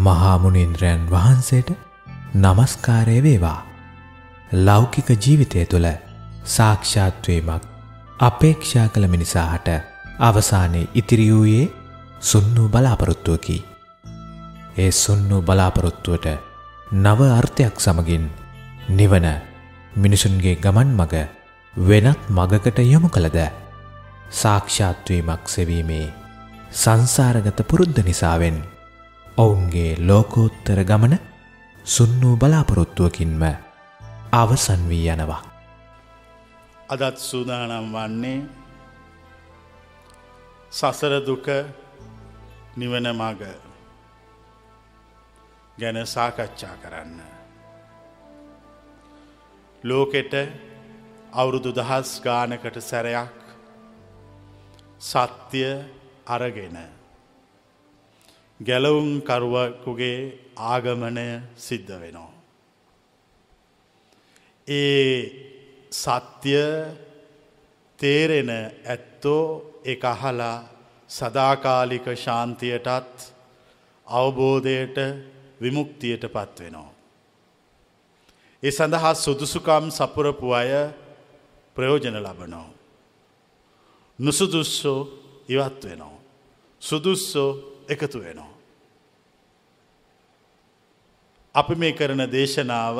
මහා මුනින්ද්‍රයන් වහන්සේට নমස්කාරය වේවා. ලෞකික ජීවිතය තුළ සාක්ෂාත් වීමක් අපේක්ෂා කළ මිනිසාට අවසානයේ ඉතිරි වූයේ සුන්නු බලාපොරොත්තුවකි. ඒ සුන්නු බලාපොරොත්තුවට නව අර්ථයක් සමගින් නිවන මිනිසුන්ගේ ගමන් මග වෙනත් මගකට යොමු කළද සාක්ෂාත්වීමක් සෙවීමේ සංසාරගත පුරුද්ධ නිසාවෙන් ඔවුන්ගේ ලෝකෝත්තර ගමන සුන්නූ බලාපොරොත්තුවකින්ම අවසන් වී යනවා. අදත් සූදානම් වන්නේ සසර දුක නිවන මග ගැන සාකච්ඡා කරන්න. ලෝකෙට අවුරුදු දහස් ගානකට සැරයක් සත්‍යය අරගෙන. ගැලවුම් කරුවකුගේ ආගමනය සිද්ධ වෙනවා. ඒ සත්‍යය තේරෙන ඇත්තෝ එක අහලා සදාකාලික ශාන්තියටත් අවබෝධයට විමුක්තියට පත්වෙනවා. ඒ සඳහා සුදුසුකම් සපුරපු අය ප්‍රයෝජන ලබනෝ. නුසුදුස්සෝ ඉවත් වෙනවා. සුදුස්සෝ එකතු වෙනවා. අපි මේ කරන දේශනාව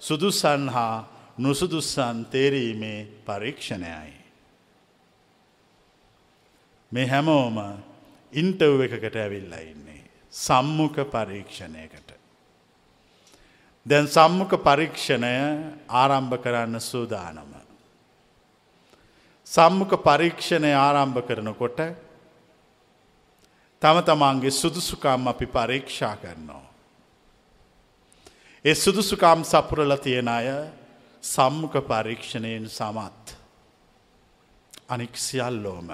සුදුසන් හා නුසුදුස්සන් තේරීමේ පරීක්ෂණයයි. මේ හැමෝම ඉන්ටව් එකකට ඇවිල්ලා ඉන්නේ. සම්මුඛ පරීක්ෂණයකට. දැන් සම්මුඛ පරීක්ෂණය ආරම්භ කරන්න සූදානම. සම්මුඛ පරීක්ෂණය ආරම්භ කරනකොට තම තමන්ගේ සුදුසුකම් අපි පරීක්ෂා කරනවා. ඒ සුදුසුකම් සපුරල තියෙන අය සම්මුඛ පරීක්ෂණයෙන් සමත්. අනික් සියල්ලෝම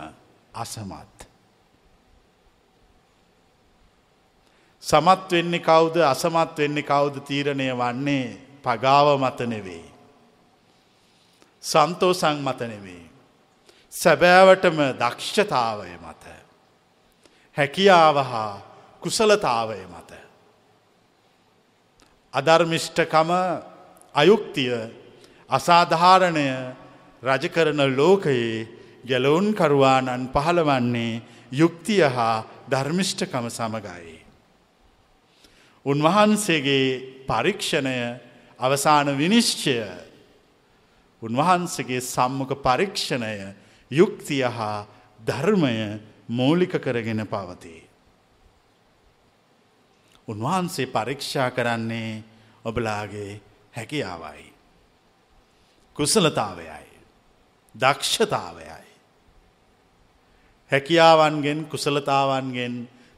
අසමත්. සමත් වෙන්නේ කවුද අසමත් වෙන්නේ කවුද තීරණය වන්නේ පගාව මත නෙවෙයි. සන්තෝසං මත නෙවෙයි. සැබෑවටම දක්ෂතාවය මත. හැකියාව හා කුසලතාවය මත. අධර්මිෂ්ඨකම අයුක්තිය අසාධාරණය රජකරන ලෝකයේ ගැලවුන්කරුවානන් පහළවන්නේ යුක්තිය හා ධර්මිෂ්ඨකම සමගයි. උන්වහන්සේගේ පරීක්ෂණය අවසාන විනිශ්චය උන්වහන්සගේ සම්මක පරීක්ෂණය යුක්තිය හා ධර්මය මූලික කරගෙන පවතී. උන්වහන්සේ පරීක්ෂා කරන්නේ ඔබලාගේ හැකියාවයි. කුසලතාවයයි. දක්ෂතාවයයි. හැකියාවන්ගෙන් කුසලතාවන්ගෙන්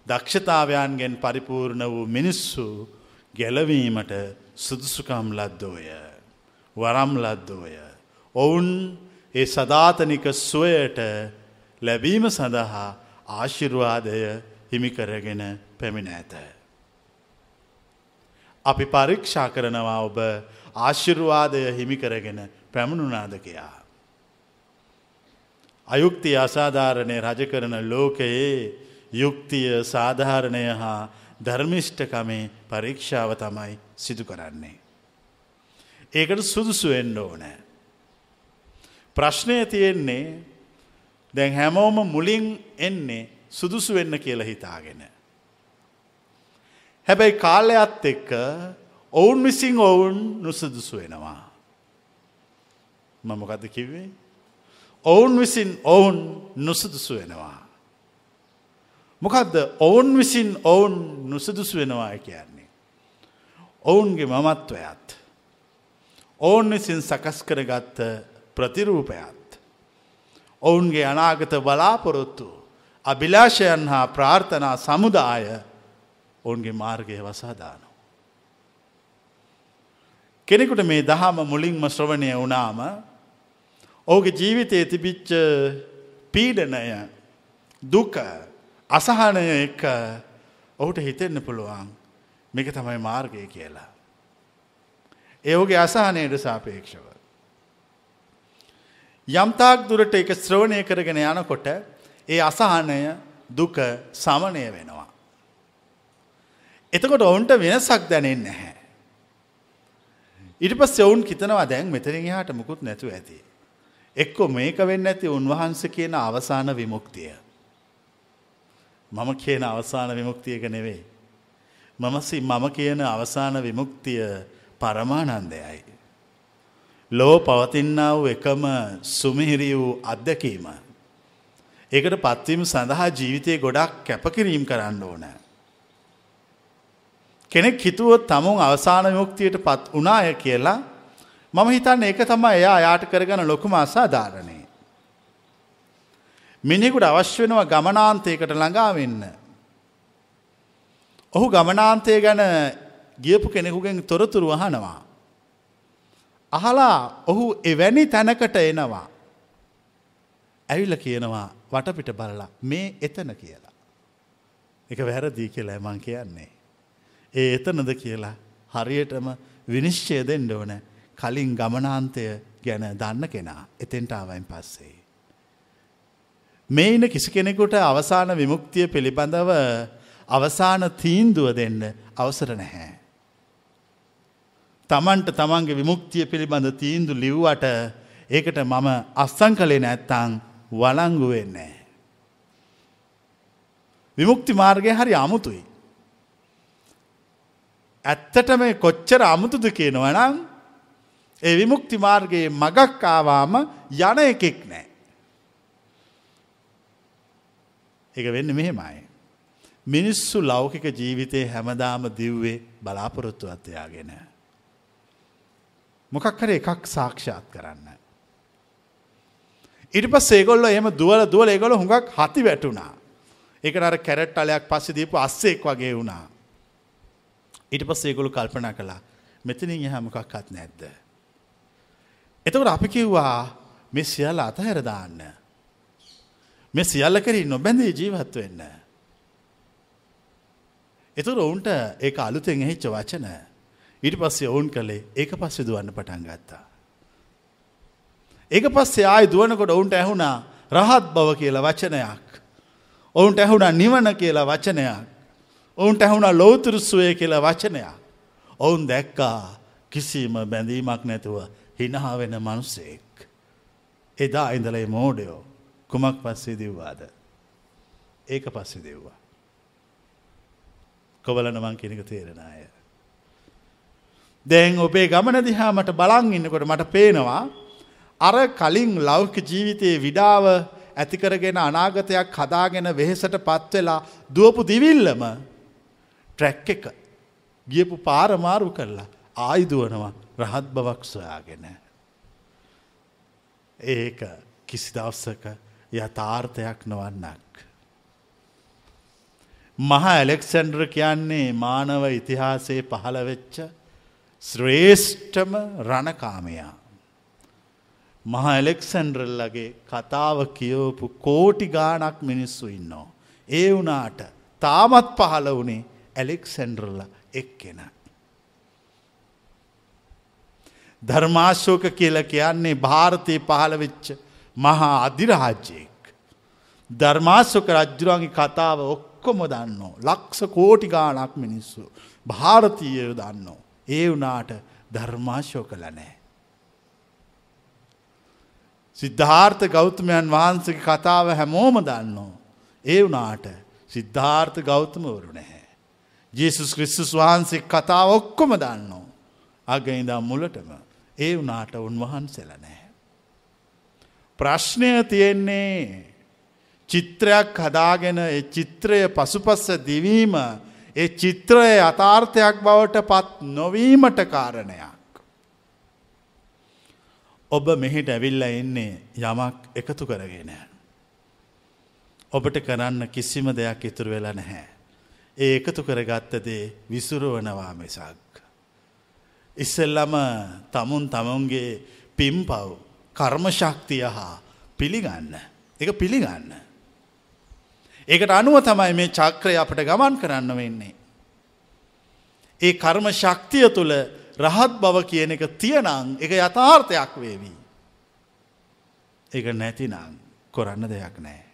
දක්ෂතාවයන්ගෙන් පරිපූර්ණ වූ මිනිස්සු ගැලවීමට සුදුසුකම් ලද්දෝය. වරම් ලද්දෝය. ඔවුන් ඒ සධාතනික සුවයට ලැබීම සඳහා ආශිර්වාදය හිමිකරගෙන පැමිණ ඇත. අපි පරීක්ෂා කරනවා ඔබ ආශිර්වාදය හිමිකරගෙන පැමුණුනාද කයා. අයුක්තිය අසාධාරණය රජ කරන ලෝකයේ යුක්තිය සාධාරණය හා ධර්මිෂ්ඨකමේ පරීක්ෂාව තමයි සිදු කරන්නේ. ඒකට සුදුසු එන්න ඕනෑ. ප්‍රශ්නය තියෙන්නේ දැන් හැමෝම මුලින් එන්නේ සුදුසු වෙන්න කියලා හිතාගෙන. හැබැයි කාලයත් එක්ක ඔවුන් විසින් ඔවුන් නුසුදුසු වෙනවා. මමොකද කිව්වේ. ඔවුන් විසින් ඔවුන් නුසුදුසු වෙනවා. මොකදද ඔවුන් විසින් ඔවුන් නුසුදුසු වෙනවා කියන්නේ. ඔවුන්ගේ මමත්වයත්. ඔවුන් විසින් සකස් කරගත්ත ප්‍රතිරූපයත්. ඔවුන්ගේ අනාගත බලාපොරොත්තු අභිලාෂයන් හා ප්‍රාර්ථනා සමුදාය ඔවුන්ගේ මාර්ගය වසාදානු. කෙනෙකුට මේ දහම මුලින්ම ශ්‍රවණය වනාම ඔහුගේ ජීවිතයේ තිබිච්ච පීඩනය දුක අසහනය එක ඔහුට හිතෙන්න පුළුවන් මේක තමයි මාර්ගය කියලා. ඒෝගේ අසාහනයට සාපේක්ෂව. යම්තාක් දුරට එක ශ්‍රවණය කරගෙන යනකොට ඒ අසහනය දුක සමනය වෙනවා. එතකොට ඔවුන්ට වෙනසක් දැනෙන් නැහැ. ඉට පස් ඔවුන් කිතනවා දැන් මෙතරින් හාට මුකුත් නැතු ඇති. එක්කො මේක වෙන්න ඇති උන්වහන්ස කියන අවසාන විමුක්තිය. මම කියන අවසාන විමුක්තියක නෙවෙයි. මමසි මම කියන අවසාන විමුක්තිය පරමානන්දයයි. ලෝ පවතින්නා වූ එකම සුමිහිරි වූ අත්දැකීම. ඒකට පත්වීම සඳහා ජීවිතය ගොඩක් කැපකිරීම් කරන්න ඕන. කෙනෙක් හිතුවොත් තමුන් අවසාන විමුක්තියට පත් වනාය කියලා මම හිතන්න ඒක තම එයා යාට කරගන ලොකුම අසාධාරණය. මිනිකුට අවශ්‍ය වෙනවා ගමනාන්තයකට ළඟා වෙන්න. ඔහු ගමනාන්තය ගැන ගියපු කෙනෙකුගෙන් තොරතුරු අහනවා. අහලා ඔහු එවැනි තැනකට එනවා. ඇවිල්ල කියනවා වටපිට බලලා මේ එතන කියලා. එක වැරදිී කියලා මං කියන්නේ. ඒ එතනද කියලා හරියටම විනිශ්චය දෙන්න ඕන කලින් ගමනාන්තය ගැන දන්න කෙනා එතෙන්ට ආවයින් පස්සේ. මේ ඉන කිසි කෙනෙකුට අවසාන විමුක්තිය පිළිබඳව අවසාන තීන්දුව දෙන්න අවසර නැහැ. තමන්ට තමන්ගේ විමුක්තිය පිළිබඳ තීන්දු ලිව්වට ඒකට මම අස්සං කළේ නැත්තං වලංගු වෙන්නේ. විමුක්ති මාර්ගය හරි අමුතුයි. ඇත්තට මේ කොච්චර අමුතුද කියනවනම් ඒ විමුක්ති මාර්ගයේ මගක් ආවාම යන එකෙක් නෑ. එක වෙන්න මෙහෙමයි. මිනිස්සු ලෞකික ජීවිතය හැමදාම දිව්වේ බලාපොරොත්තු අත්තයාගෙන. මොකක් කර එකක් සාක්ෂාත් කරන්න. ඉට පස් ඒගොල්ල එම දුවල දුවල ඒගොල හුඟක් හති වැටුණා. එක අර කැරට් අලයක් පස්ස දීපු අස්සෙක් වගේ වුණා. ඉට පස් ඒගොලු කල්පනා කළා මෙතනින් එහමකක්ත් නැද්ද. එතකට අපි කිව්වා මෙ සියල්ල අතහැරදාන්න. මෙ සියල්ල කරින් නොබැඳී ජීවත් වෙන්න. එතුර ඔවුන්ට ඒ අලුතෙන් එහිච්ච වචන ඊට පස්සේ ඔවුන් කළේ ඒක පස්සෙ දුවන්න පටන් ගත්තා. ඒක පස්සේ ආය දුවනකොට ඔවුන්ට ඇහුණා රහත් බව කියලා වචනයක්. ඔවුන්ට ඇහුණා නිවන කියලා වචනයක්. ඔවුන්ට ඇහුණා ලෝතුරුස්සුවය කියලා වචනයක්. ඔවුන් දැක්කා කිසිම බැඳීමක් නැතුව හිනහා වෙන මනුස්සෙක්. එදා ඉඳලේ මෝඩයෝ කුමක් පස්සේ දෙව්වාද. ඒක පස්සෙ දෙව්වා. කොවලනමං කෙනෙක තේරෙන අය. දැන් ඔබේ ගමන දිහා මට බලන් ඉන්නකොට මට පේනවා අර කලින් ලෞක ජීවිතයේ විඩාව ඇතිකරගෙන අනාගතයක් හදාගෙන වෙහෙසට පත්වෙලා දුවපු දිවිල්ලම ට්‍රැක් එක ගියපු පාරමාරු කරලා ආයිදුවනවා රහත් බවක් සොයාගෙන. ඒක කිසි දවස්සක යථාර්ථයක් නොවන්නක්. මහා ඇලෙක්සැන්ඩර් කියන්නේ මානව ඉතිහාසයේ පහළවෙච්ච ශ්‍රේෂ්ඨම රණකාමයා. මහා ඇලෙක්සැන්ඩරල්ලගේ කතාව කියවපු කෝටි ගානක් මිනිස්සු ඉන්නෝ. ඒ වනාට තාමත් පහල වනේ ඇලෙක්සැන්ඩරල්ල එක්කෙන. ධර්මාශෝක කියල කියන්නේ භාරතය පහළවෙච්ච මහා අධිරාජ්‍යයෙක්. ධර්මාශෝක රජ්ජුරන්ගේ කතාව ඔක්කොම දන්නෝ. ලක්ෂ කෝටි ගානක් මිනිස්සු. භාරතීයය දන්නෝ. ඒ වනාට ධර්මාශෝ කළ නෑ. සිද්ධාර්ථ ගෞතමයන් වහන්සගේ කතාව හැමෝම දන්නෝ. ඒ වනාට සිද්ධාර්ථ ගෞතමවරු නැහැ. ජේසුස් ක්‍රිස්තුස් වහන්සේ කතාව ඔක්කොම දන්නෝ. අගයිදම් මුලටම ඒ වනාට උන්වහන්සෙල නැහැ. ප්‍රශ්නය තියෙන්නේ චිත්‍රයක් හදාගෙන චිත්‍රය පසුපස්ස දිවීම ඒ චිත්‍රය අතාර්ථයක් බවට පත් නොවීමට කාරණයක්. ඔබ මෙහිට ඇවිල්ල එන්නේ යමක් එකතු කරගෙන. ඔබට කරන්න කිසිම දෙයක් ඉතුරු වෙලා නැහැ. ඒ එකතු කරගත්තදේ විසුරුවනවා මෙසක්. ඉස්සෙල්ලම තමුන් තමුන්ගේ පිම්පව් කර්මශක්තිය හා පිළිගන්න. එක පිළිගන්න. ඒකට අනුව තමයි මේ චක්‍රය අපට ගමන් කරන්න වෙන්නේ. ඒ කර්ම ශක්තිය තුළ රහත් බව කියන එක තියනං එක යථාර්ථයක් වේවී. ඒක නැතිනං කොරන්න දෙයක් නෑ.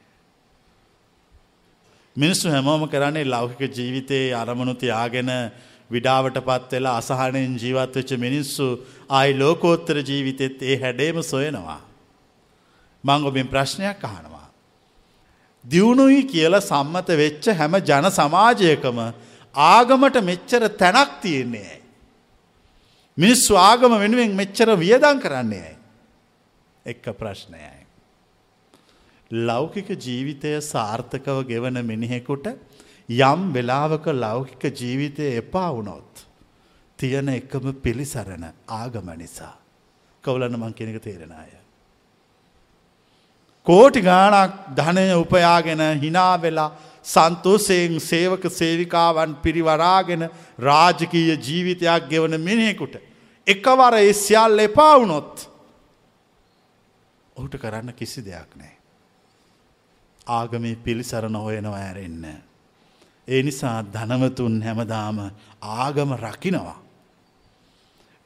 මිනිස්සු හැමෝම කරන්නේ ලෞකික ජීවිතයේ අරමුණු තියාගෙන විඩාවට පත් වෙලා අසහනෙන් ජීවත් වෙච්ච මිනිස්සු ආයි ලෝකෝත්තර ජීවිතෙත් ඒ හැඩේම සොයනවා. මං ඔබෙන් ප්‍රශ්නයක් අහනවා. දියුණුයි කියලා සම්මත වෙච්ච හැම ජන සමාජයකම ආගමට මෙච්චර තැනක් තියෙන්නේ ඇයි. මිනිස්සු ආගම වෙනුවෙන් මෙච්චර වියදං කරන්නේ ඇයි. එක්ක ප්‍රශ්නයයි. ලෞකික ජීවිතය සාර්ථකව ගෙවන මිනිහෙකුට යම් වෙලාවක ලෞකික ජීවිතය එපා වුණොත්. තියෙන එකම පිළිසරණ ආගම නිසා. කවුලන්න මං කෙනෙක තේරෙන අය. කෝටි ගානක් ධනය උපයාගෙන හිනාවෙලා සන්තෝසයෙන් සේවක සේවිකාවන් පිරිවරාගෙන රාජකීය ජීවිතයක් ගෙවන මිනිහෙකුට. එකවර ඒ සියල් එපා වුණොත් ඔහුට කරන්න කිසි දෙයක් නෑ. ආගමේ පිළිසරණ හොයනවා ඇරෙන්න. ඒ නිසා ධනවතුන් හැමදාම ආගම රකිනවා.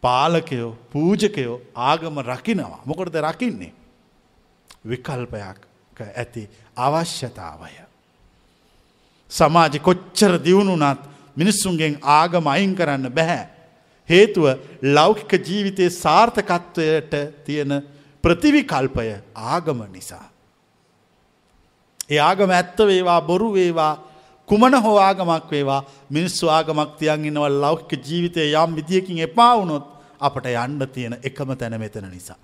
පාලකයෝ පූජකයෝ ආගම රකිනවා. මොකොටද රකින්නේ. විකල්පයක් ඇති අවශ්‍යතාවය. සමාජ කොච්චර දියුණුනත් මිනිස්සුන්ගෙන් ආගම අයින් කරන්න බැහැ. හේතුව ලෞකික ජීවිතයේ සාර්ථකත්වයට තියෙන ප්‍රතිවිකල්පය ආගම නිසා. ඒ ආගම ඇත්ත වේවා බොරු වේවා කුමන හෝ ආගමක් වේවා මිනිස්සු ආගමක් තියන් ඉන්නවල් ලෞකික ජීවිතය යම් විදියකින් එපා වුණොත් අපට යන්න තියෙන එකම තැන මෙතන නිසා.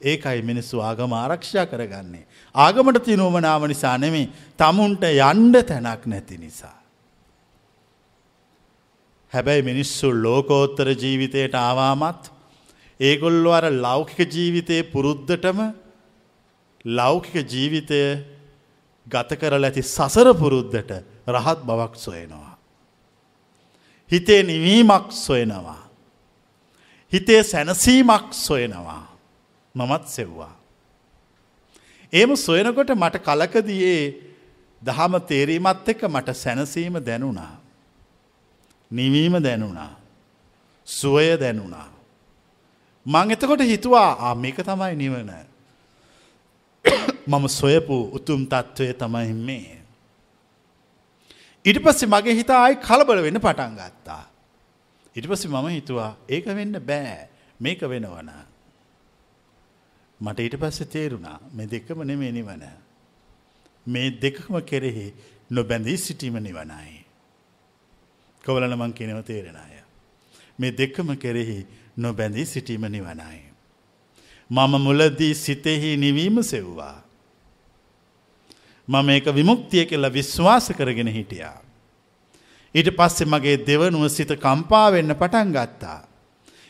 ඒකයි මිනිස්සු ආගම ආරක්ෂා කරගන්නේ. ආගමට තිනුවමනාව නිසා නෙමේ තමුන්ට යන්ඩ තැනක් නැති නිසා. හැබැයි මිනිස්සු ලෝකෝත්තර ජීවිතයට ආවාමත් ඒගොල්ලො අර ලෞකික ජීවිතයේ පුරුද්ධටම ලෞකික ජීවිතය ගත කරල ඇති සසර පුරුද්ධට රහත් බවක් සොයනවා. හිතේ නිවීමක් සොයනවා. හිතේ සැනසීමක් සොයනවා. මමත් සෙව්වා. ඒම සොයනකොට මට කලකදයේ දහම තේරීමත් එක්ක මට සැනසීම දැනුණා. නිවීම දැනුණා. සුවය දැනුණා. මං එතකොට හිතුවා ආ මේක තමයි නිවන. මම සොයපු උතුම් තත්ත්වය තමයි මේ. ඉට පස්සේ මගේ හිතා අයි කලබල වෙන්න පටන් ගත්තා. ඉට පස්සේ මම හිතුවා ඒක වෙන්න බෑ මේක වෙනවන. මට ඊට පස්සේ තේරුණා මේ දෙකම නෙමේ නිවන. මේ දෙකම කෙරෙහි නොබැඳී සිටීම නිවනයි. කවලන මං කියනව තේරෙන අය. මේ දෙකම කෙරෙහි නොබැඳී සිටීම නිවනයි. මම මුලදී සිතෙහි නිවීම සෙව්වා. මම ඒක විමුක්තිය කියලා විශ්වාස කරගෙන හිටියා. ඊට පස්සේ මගේ දෙවනුව සිත කම්පා වෙන්න පටන් ගත්තා.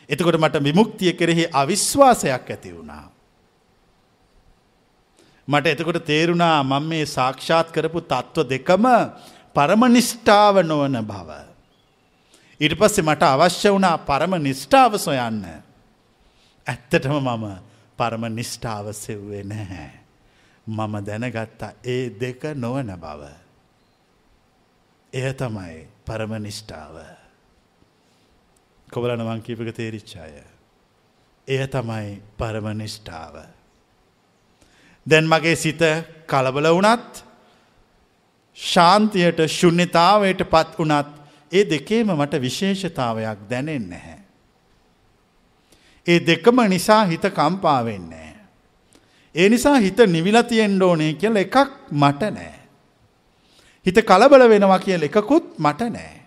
එතකොට මට විමුක්තිය කෙරෙහි අවිශ්වාසයක් ඇති වුණා. මට එතකොට තේරුණා මම මේ සාක්ෂාත් කරපු තත්ත්ව දෙකම පරම නිෂ්ඨාව නොවන බව. ඊට පස්සේ මට අවශ්‍ය වුණා පරම නිෂ්ඨාව සොයන්න. ඇත්තටම මම පරම නිෂ්ඨාව සෙව්වේ නැහැ. මම දැනගත්තා ඒ දෙක නොවන බව. එය තමයි පරම නිෂ්ඨාව. කොබලන වංකීපක තේරිච්චාය. එය තමයි පරම නිෂ්ඨාව. දැන් මගේ සිත කලබල වුණත් ශාන්තියට ශුන්්‍යතාවයට පත් වුණත් ඒ දෙකේම මට විශේෂතාවයක් දැනෙන් නැහැ. ඒ දෙකම නිසා හිත කම්පාවෙන්නේ. ඒ නිසා හිත නිවිලා තියෙන්න ඕනේ කියලා එකක් මට නෑ. හිත කලබල වෙනවා කියලා එකකුත් මට නෑ.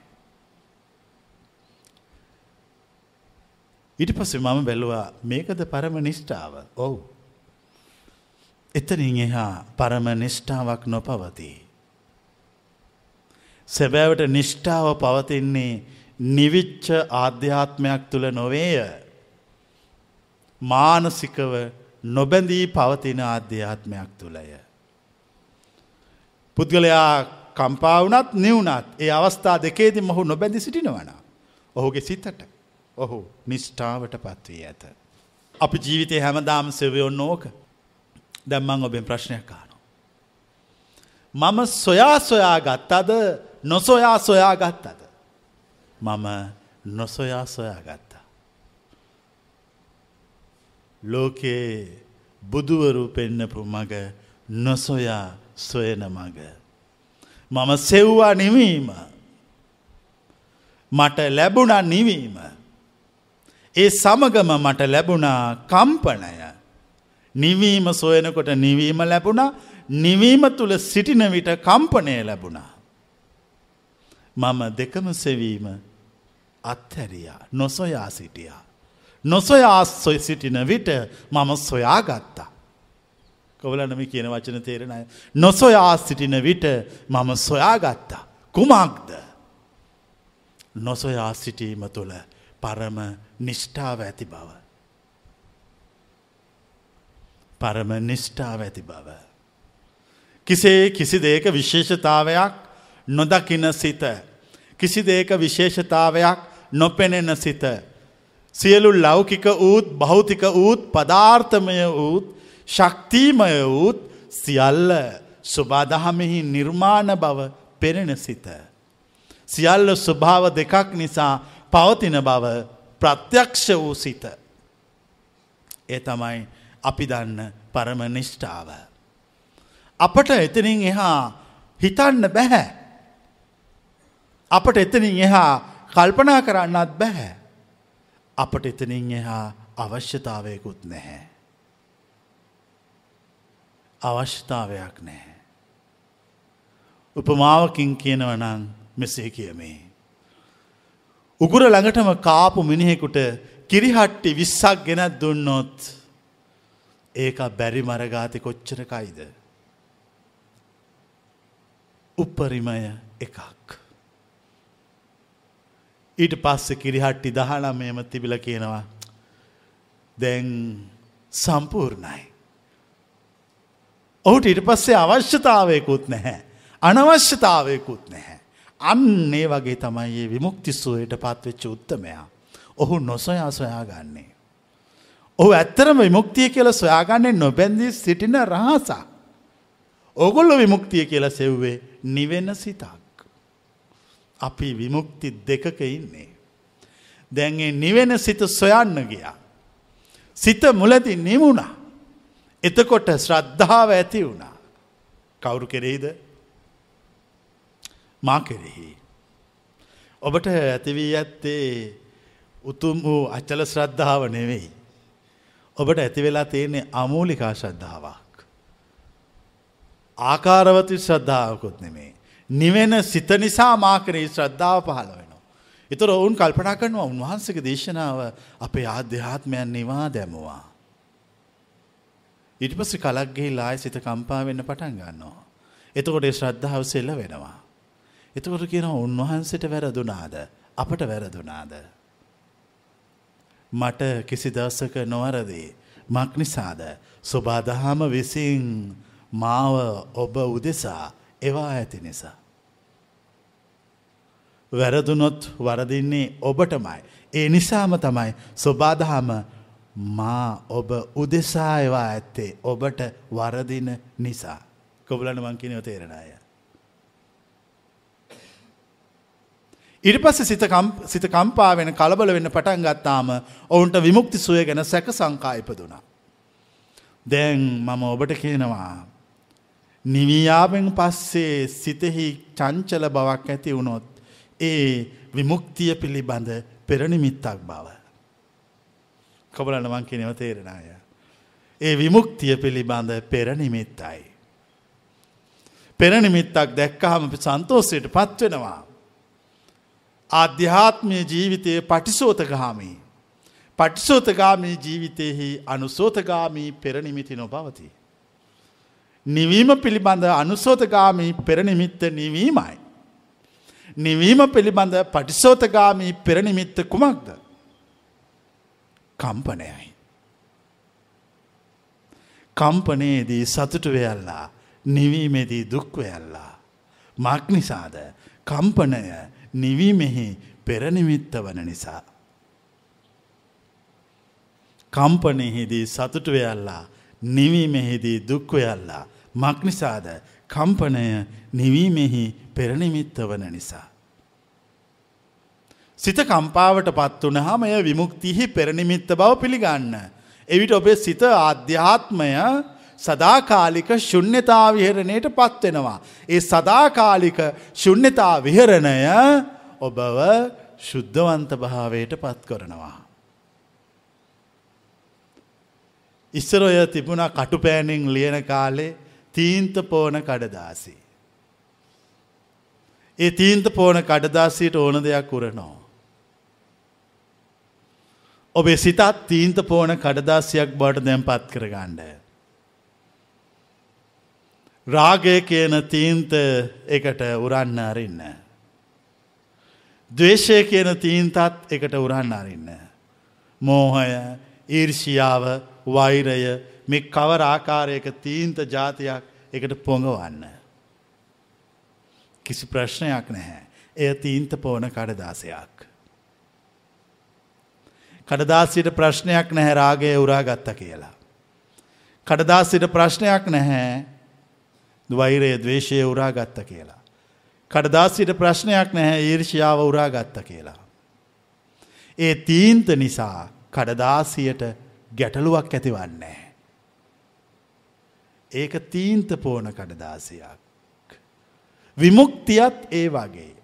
ඊට පස්සේ මම බැලුවා මේකද පරම නිෂ්ඨාව. ඔව්. එතනින් එහා පරම නිෂ්ඨාවක් නොපවතී. සැබෑවට නිෂ්ඨාව පවතින්නේ නිවිච්ච ආධ්‍යාත්මයක් තුළ නොවේය. මානසිකව නොබැඳී පවතින ආධ්‍යාත්මයක් තුළය. පුද්ගලයා කම්පාවනත් නිවනත් ඒ අවස්ථා දෙකේද මොහු නොබැඳි සිටිනවන. ඔහුගේ සිතට ඔහු නිෂ්ඨාවට පත්වී ඇත. අපි ජීවිතය හැමදාම් සෙවයොන්න ඕක දැම්මං ඔබෙන් ප්‍රශ්නයක් කානු. මම සොයා සොයා ගත්තද නොසොයා සොයා ගත්තද. මම නොසොයා සොයා ගත්ත. ලෝකයේ බුදුවරු පෙන්නපු මග නොසොයා සොයන මග. මම සෙව්වා නිවීම. මට ලැබුණා නිවීම. ඒ සමගම මට ලැබුණා කම්පනය. නිවීම සොයනකොට නිවීම ලැබුණා නිවීම තුළ සිටින විට කම්පනය ලැබුණා. මම දෙකම සෙවීම අත්හැරියා නොසොයා සිටියා. නොසොයා සොය සිටින විට මම සොයා ගත්තා. කොවලනම කියන වචන තේරෙනය. නොසොයා සිටින විට මම සොයාගත්තා. කුමක්ද. නොසොයා සිටීම තුළ පරම නිෂ්ඨාව ඇති බව. පරම නිෂ්ඨාව ඇති බව. කිසේ කිසි දේක විශේෂතාවයක් නොදකින සිත. කිසි දේක විශේෂතාවයක් නොපෙනෙන සිත. සියලු ලෞකික වූත් භෞතික වූත් පදාර්ථමය වූත් ශක්තිමය වූත් සියල්ල සුබාදහමෙහි නිර්මාණ බව පෙනෙන සිත. සියල්ල ස්වභාව දෙකක් නිසා පවතින බව ප්‍රත්‍යක්ෂ වූ සිත. ඒ තමයි අපි දන්න පරම නිෂ්ඨාව. අපට එතනින් එහා හිතන්න බැහැ. අපට එතනින් එහා කල්පනා කරන්නත් බැහැ. අපට එතනින් එහා අවශ්‍යතාවයකුත් නැහැ. අවශ්‍යතාවයක් නැහැ. උපමාවකින් කියනවනං මෙසේ කියමේ. උගුර ළඟටම කාපු මිනිහෙකුට කිරිහට්ටි විස්සක් ගෙනත් දුන්නොත් ඒක බැරි මරගාති කොච්චරකයිද. උපරිමය එකක්. ඊට පස්ස කිරිහට්ටි දහනමයම තිබිල කියනවා. දැන් සම්පූර්ණයි. ඔහුට ඉට පස්සේ අවශ්‍යතාවයකුත් නැහැ. අනවශ්‍යතාවයකුත් නැහැ. අන්නේ වගේ තමයි ඒ විමුක්තිස්සුවයට පත්වෙච්ච උත්තමයා. ඔහු නොසොයා සොයා ගන්නේ. ඔහු ඇත්තරම විමුක්තිය කියල සොයාගන්නේ නොබැන්දී සිටින රහසා. ඔගොල්ල විමුක්තිය කියල සෙව්වේ නිවෙන සිතක්. අපි විමුක්ති දෙකක ඉන්නේ. දැන්ගේ නිවෙන සිත සොයන්න ගියා. සිත මුලදි නිමුණා. එතකොට ශ්‍රද්ධාව ඇති වුණා. කවුරු කෙරෙහිද මා කෙරෙහි. ඔබට ඇතිවී ඇත්තේ උතුම් වූ අච්චල ශ්‍රද්ධාව නෙවෙයි. ඔබට ඇති වෙලා තියෙන්නේ අමූලිකා ශ්‍රද්ධාවක්. ආකාරවති ශ්‍රද්ධාවකුත් නෙමේ. නිවෙන සිත නිසා මාකරේ ශ්‍රද්ධාව පහළ වෙනවා. එතර ඔවුන් කල්පනා කරනවා උන්වහන්සක දේශනාව අපේ ආධ්‍යාත්මයන් නිවා දැමුවා. ඉට පස්සේ කලක්ගේ ලායි සිත කම්පා වෙන්න පටන් ගන්නවා. එතකොට ශ්‍රද්ධාව සෙල්ල වෙනවා. එතකොට කියන උන්වහන්සට වැරදුනාද අපට වැරදුනාද. මට කිසි දවසක නොවරදී මක් නිසාද ස්වබාදහම විසින් මාව ඔබ උදෙසා එවා ඇති නිසා. වැරදුනොත් වරදින්නේ ඔබටමයි. ඒ නිසාම තමයි ස්වබාදහම මා ඔබ උදෙසා එවා ඇත්තේ ඔබට වරදින නිසා. කොබලන මංකිනව තේරෙනය. ඉරි පස්ස සිත කම්පා වෙන කලබල වෙන්න පටන් ගත්තාම ඔවුන්ට විමුක්ති සුවය ගැන සැක සංකා ඉපදුනා. දැන් මම ඔබට කියනවා. නිවයාාවෙන් පස්සේ සිතෙහි චංචල බවක් ඇති වුණොත් ඒ විමුක්තිය පිළිබඳ පෙරණිමිත්තක් බව. කොබලන මං කියනව තේරෙනය. ඒ විමුක්තිය පිළිබඳ පෙරනිමිත්තයි. පෙරනිමිත්තක් දැක්කහම සන්තෝසයට පත්වෙනවා. ආධ්‍යාත්මය ජීවිතය පටිසෝතගාමී. පටිසෝතගාමී ජීවිතයෙහි අනුසෝතගාමී පෙරනිමිති නොබවති. නිවීම පිළිබඳ අනුසෝතගාමී පෙරනිමිත්ත නිවීමයි. නිවීම පිළිබඳ පටිසෝතගාමී පෙරනිමිත්ත කුමක්ද. කම්පනයයි. කම්පනයේදී සතුටු වෙයල්ලා නිවීමේදී දුක්වයල්ලා. මක් නිසාද කම්පනය නිවීමෙහි පෙරනිමිත්ත වන නිසා. කම්පනයෙහිදී සතුටුවයල්ලා නිවීමෙහිදී දුක්වයල්ලා මක්නිසාද කම්පනය නිවීමෙහි පෙරනිමිත්ත වන නිසා. සිත කම්පාවට පත් වන හමය විමුක්තිහි පෙරනිමිත්ත බව පිළිගන්න. එවිට ඔබේ සිත ආධ්‍යාත්මය සදාකාලික ශුන්්‍යතා විහරණයට පත්වෙනවා. ඒ සදාකාලික ශුන්්‍යතා විහරණය ඔබව ශුද්ධවන්ත භාවයට පත් කරනවා. ඉස්සරොය තිබුණ කටුපෑනින් ලියන කාලේ තීන්ත පෝන කඩදාසි. ඒ තීන්ත පෝන කඩදාසීට ඕන දෙයක් උරනෝ. ඔබේ සිතත් තීන්ත පෝන කඩදාසියක් බවට දැම් පත් කරගණ්ඩ. රාගය කියන තීන්ත එකට උරන්න අරින්න. දවේශය කියන තීන්තත් එකට උරන්න අරින්න. මෝහය ඊර්ෂියාව වෛරය මෙ කවර ආකාරයක තීන්ත ජාතියක් එකට පොඟවන්න. කිසි ප්‍රශ්නයක් නැහැ. එය තීන්ත පෝන කඩදාසයක්. කඩදාසිට ප්‍රශ්නයක් නැහැ රාගය උරා ගත්ත කියලා. කඩදාසිට ප්‍රශ්නයක් නැහැ වෛරය දවේශය උරා ගත්ත කියලා. කඩදාසිට ප්‍රශ්නයක් නැහැ ඊර්ෂියාව උරා ගත්ත කියලා. ඒ තීන්ත නිසා කඩදාසියට ගැටලුවක් ඇතිවන්නේ. ඒක තීන්ත පෝන කඩදාසියක්. විමුක්තියත් ඒ වගේ.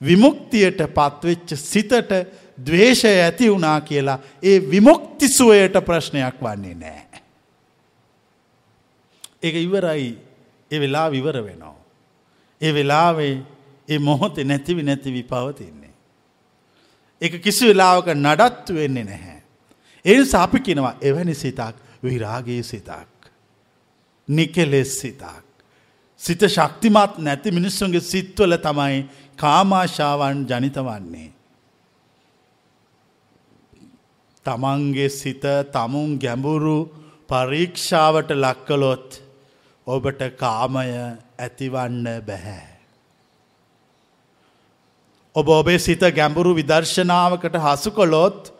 විමුක්තියට පත්වෙච්ච සිතට දවේශය ඇති වුණා කියලා ඒ විමුක්තිසුවයට ප්‍රශ්නයක් වන්නේ නෑ. ඒක ඉවරයි ඒ වෙලා විවර වෙනවා. ඒ වෙලාවේ ඒ මොහොතේ නැතිවි නැතිවි පවතින්නේ. එක කිසි වෙලාවක නඩත්තු වෙන්නේ නැහැ. ඒ සාපි කෙනවා එවැනි සිතක් විරාගේ සිතක්. නිකෙලෙස් සිතක්. සිත ශක්තිමත් නැති මිනිස්සුන්ගේ සිත්වල තමයි කාමාශාවන් ජනිත වන්නේ. තමන්ගේ සිත තමුන් ගැඹුරු පරීක්ෂාවට ලක්කලොත් ඔබට කාමය ඇතිවන්න බැහැ. ඔබ ඔබේ සිත ගැඹුරු විදර්ශනාවකට හසු කොළොත්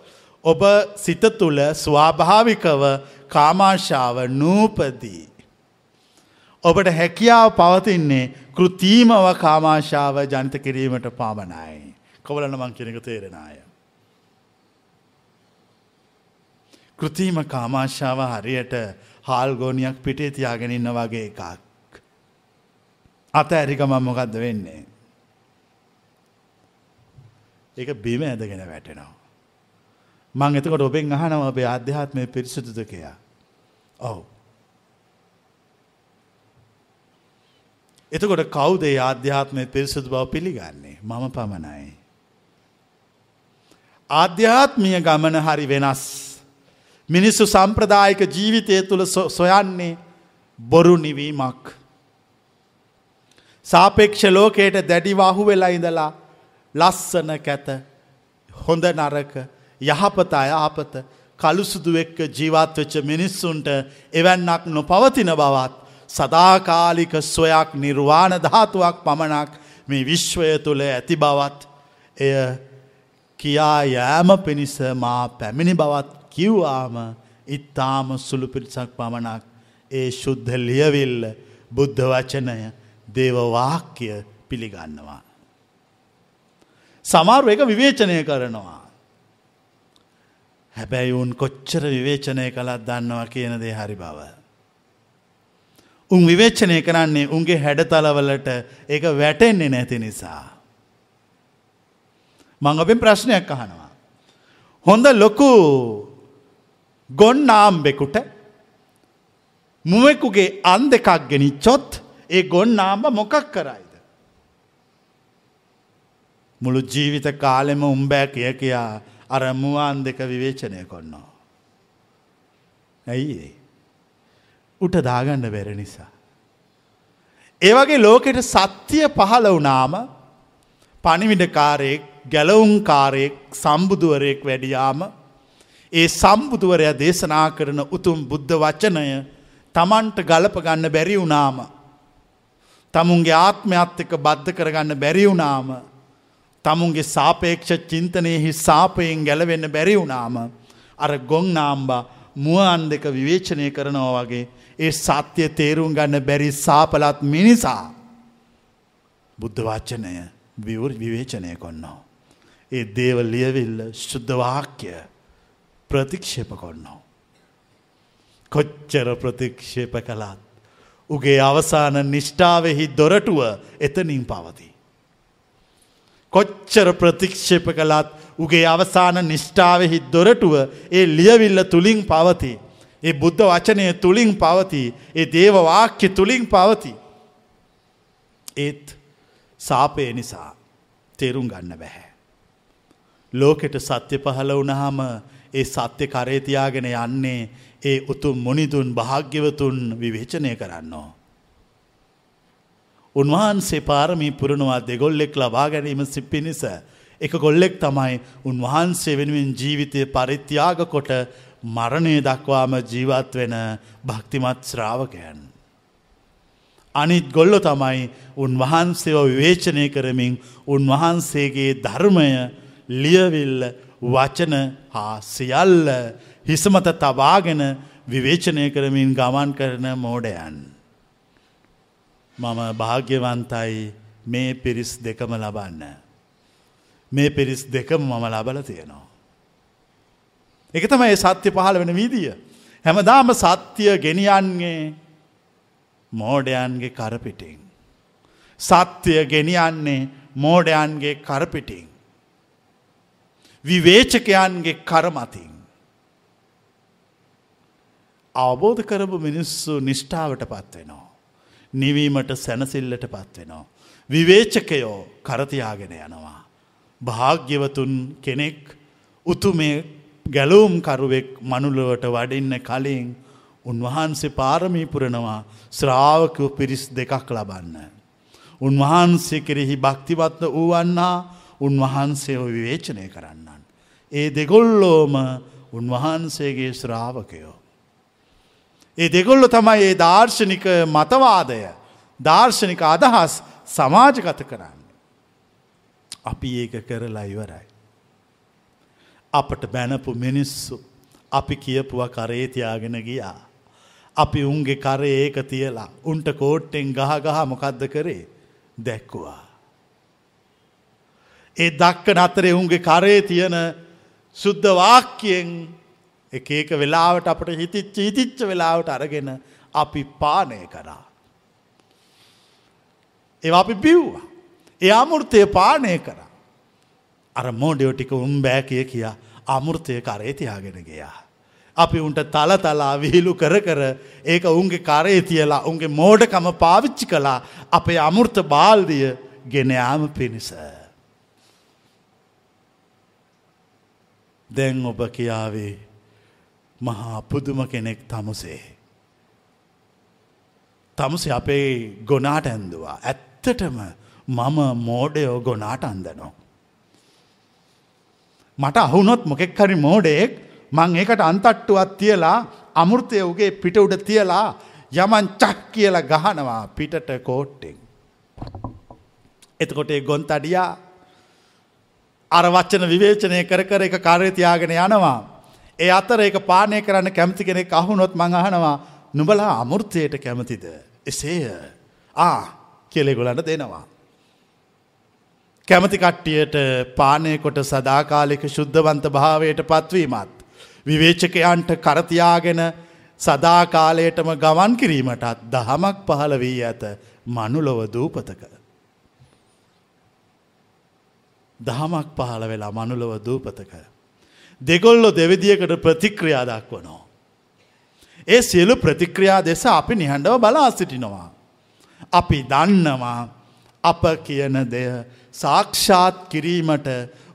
ඔබ සිත තුළ ස්වාභාවිකව කාමාශාව නූපදී. ඔබට හැකියාව පවතින්නේ කෘතීමව කාමාශාව ජනිත කිරීමට පාමනයි. කොවලන මං කෙනෙක තේරෙනය. කෘතිීම කාමාශාව හරියට හාල්ගෝනියක් පිටේ තියාගෙනන්න වගේ එකක්. අත ඇරිකම මොකක්ද වෙන්නේ. ඒක බිම ඇදගෙන වැටෙනවා. මං එතකොට ඔබෙන් අහනව ඔබේ අධ්‍යාත්මය පිරිසුදුද කයා. ඔවු. එතකොට කවුදේ ආධ්‍යාත්මය පිරිසුදු බව පිළිගන්නේ මම පමණයි. ආධ්‍යාත්මිය ගමන හරි වෙනස්. මිනිස්සු සම්ප්‍රදායික ජීවිතය තුළ සොයන්නේ බොරු නිවීමක්. සාපේක්ෂ ලෝකයට දැඩිවාහු වෙලා ඉඳලා ලස්සන කැත හොඳ නරක යහපත අයාපත කළුසුදු එක්ක ජීවත්වෙච්ච මිනිස්සුන්ට එවැන්නක් නොපවතින බවත් සදාකාලික සොයක් නිර්වාණ ධාතුවක් පමණක් මේ විශ්වය තුළ ඇති බවත් එය කියා යෑම පිණිස මා පැමිණි බවත් කිව්වාම ඉත්තාම සුළු පිරිසක් පමණක් ඒ ශුද්ධ ලියවිල්ල බුද්ධ වචනය දේවවාක්‍ය පිළිගන්නවා. සමාරු එක විවේචනය කරනවා. හැබැයි උන් කොච්චර විවේචනය කළත් දන්නවා කියන දේ හරි බව. උන් විවේචනය කරන්නේ උන්ගේ හැඩතලවලට ඒක වැටෙන්නේ නැති නිසා. මං ඔබෙන් ප්‍රශ්නයක් අහනවා. හොඳ ලොකු ගොන්නාම්බෙකුට මුවෙකුගේ අන් දෙකක් ගෙනිච්චොත් ඒ ගොන්නාම්බ මොකක් කරයිද. මුළු ජීවිත කාලෙම උම්බෑ කිය කියා අර මුවාන් දෙක විවේචනය කොන්නවා. ඇයි උට දාගන්න බැර නිසා. ඒවගේ ලෝකෙට සත්‍යය පහළ වනාම පනිවිඩකාරයෙක් ගැලවුන්කාරයෙක් සම්බුදුවරයෙක් වැඩියාම ඒ සම්බුදුවරයා දේශනා කරන උතුම් බුද්ධ වචනය තමන්ට ගලප ගන්න බැරි වුනාම. තමුන්ගේ ආත්මයත් එක බද්ධ කරගන්න බැරි වුනාම තමුන්ගේ සාපේක්ෂ චින්තනයෙහි සාපයෙන් ගැලවෙන්න බැරි වුනාම අර ගොං නාම්බා මුවන් දෙක විවේචනය කරනවා වගේ ඒ සත්‍යය තේරුම් ගන්න බැරි සාපලත් මිනිසා බුද්ධ වච්චනය විවර් විවේචනය කොන්නවා. ඒ දේව ලියවිල්ල ශුද්ධවාක්‍ය ප්‍රතික්ෂේප කොන්නවා. කොච්චර ප්‍රතික්ෂේප කළත්. උගේ අවසාන නිෂ්ඨාවෙහි දොරටුව එතනින් පවති. කොච්චර ප්‍රතික්ෂේප කළත් උගේ අවසාන නිෂ්ඨාවෙහි දොරටුව ඒ ලියවිල්ල තුළින් පවති. ඒ බුද්ධ වචනය තුළින් පවති. ඒ දේව වාක්‍ය තුළින් පවති. ඒත් සාපය නිසා තේරුම් ගන්න බැහැ. ලෝකෙට සත්‍ය පහළ වුණහම ඒ සත්‍ය කරේතියාගෙන යන්නේ ඒ උතුම් මොනිදුන් භාග්‍යවතුන් විවේචනය කරන්නෝ. උන්වහන්සේ පාරමී පුරණවා දෙගොල්ලෙක් ලබා ගැනීම සිප්පිනිස එක ගොල්ලෙක් තමයි උන්වහන්සේ වෙනුවෙන් ජීවිතය පරිත්‍යාග කොට මරණය දක්වාම ජීවත් වෙන භක්තිමත් ශ්‍රාවකයන්. අනිත් ගොල්ලො තමයි උන්වහන්සේව විවේචනය කරමින් උන්වහන්සේගේ ධර්මය ලියවිල්ල වචන හා සියල්ල හිසමත තබාගෙන විවේචනය කරමින් ගමන් කරන මෝඩයන්. මම භාග්‍යවන්තයි මේ පිරිස් දෙකම ලබන්න. මේ පිරිස් දෙකම මම ලබල තියෙනවා. එක තමයි සත්‍ය පහළ වෙන වීදිය. හැමදාම සත්‍යය ගෙනියන්නේ මෝඩයන්ගේ කරපිටින්. සත්‍යය ගෙනියන්නේ මෝඩයන්ගේ කරපිටින්. විවේචකයන්ගේ කරමතින්. අවබෝධ කරපු මිනිස්සු නිෂ්ඨාවට පත්වෙනවා. නිවීමට සැනසිල්ලට පත්වෙනවා. විවේචකයෝ කරතියාගෙන යනවා. භාග්‍යවතුන් කෙනෙක් උතුමේ ගැලූම්කරුවෙක් මනුලුවට වඩින්න කලින් උන්වහන්සේ පාරමී පුරනවා ශ්‍රාවකව පිරිස් දෙකක් ලබන්න. උන්වහන්සේ කෙරෙහි භක්තිවත්ව වූවන්නා උන්වහන්සේව විවේචනය කරන්නන්. ඒ දෙගොල්ලෝම උන්වහන්සේගේ ශ්‍රාවකයෝ. ඒ දෙගොල්ල තමයි ඒ දර්ශනික මතවාදය දර්ශනික අදහස් සමාජගත කරන්න. අපි ඒක කරලා ඉවරයි. අපට බැනපු මිනිස්සු අපි කියපුව කරේතියාගෙන ගියා. අපි උන්ගේ කරේ ඒක තියලා උන්ට කෝට්ටෙන් ගහ ගහ මොකක්ද කරේ දැක්කුවා. ඒ දක්ක නතරේ උන්ගේ කරේ තියෙන සුද්ධ වාක්‍යයෙන් එක ඒක වෙලාවට අපට හිතිච්ච හිතිච්ච වෙලාවට අරගෙන අපි පානය කරා. ඒ අපි බිව්වා. ඒ අමුෘතය පානය කරා. අර මෝඩයෝ ටික උම් බෑ කිය කියා අමුෘතය කරේ තියාගෙන ගියා. අපි උන්ට තල තලා විහිලු කර කර ඒක උන්ගේ කරේ තියලා උන්ගේ මෝඩකම පාවිච්චි කලා අපේ අමුෘත බාල්දිය ගෙනයාම පිණිස. දැන් ඔබ කියාවේ මහා පුදුම කෙනෙක් තමුසේ. තමුසේ අපේ ගොනාට ඇන්දවා. ඇත්තටම මම මෝඩයෝ ගොනාට අන්දනෝ. මට අහුනොත් මොකෙක් හරි මෝඩෙක් මං ඒකට අන්තට්ටුවත් තියලා අමුෘතය උගේ පිට උඩ තියලා යමන් චක් කියලා ගහනවා පිටට කෝට්ටෙන්. එතකොට ගොන්ත අඩියා අර වච්චන විවේචනය කර කර එක කාරයතියාගෙන යනවා. ඒ අතර එක පානය කරන්න කැමති කෙනෙක් අහුනොත් මං අහනවා නුබලා අමුෘතයට කැමතිද. එසේය ආ කෙලෙගොලට දෙනවා. කැමති කට්ටියට පානය කොට සදාකාලික ශුද්ධවන්ත භාවයට පත්වීමත්. විවේචකයන්ට කරතියාගෙන සදාකාලයටම ගමන් කිරීමටත් දහමක් පහළ වී ඇත මනුලොව දූපතක. දහමක් පහළ වෙලා මනුලොව දූපතක. දෙගොල්ලො දෙවිදියකට ප්‍රතික්‍රියා දක්වනෝ. ඒ සියලු ප්‍රතික්‍රියා දෙස අපි නිහඬව බලා සිටිනවා. අපි දන්නවා අප කියන දෙය සාක්ෂාත් කිරීමට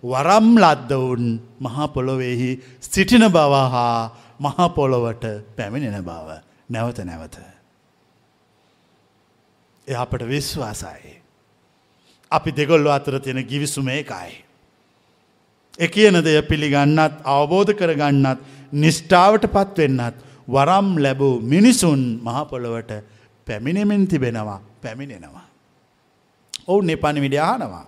වරම් ලද්දවුන් මහපොළොවෙහි සිටින බව හා මහපොළොවට පැමිණෙන බව නැවත නැවත. එ අපට විශ්වාසයි. අපි දෙගොල්ලු අතර තියෙන ගිවිසුම එකයි. එක කියන දෙය පිළිගන්නත් අවබෝධ කරගන්නත් නිෂ්ඨාවට පත්වෙන්නත් වරම් ලැබූ මිනිසුන් මහපොළොවට පැමිණෙමින් තිබෙනවා පැමිණෙනවා. ඔවුන් එපනි විඩානවා.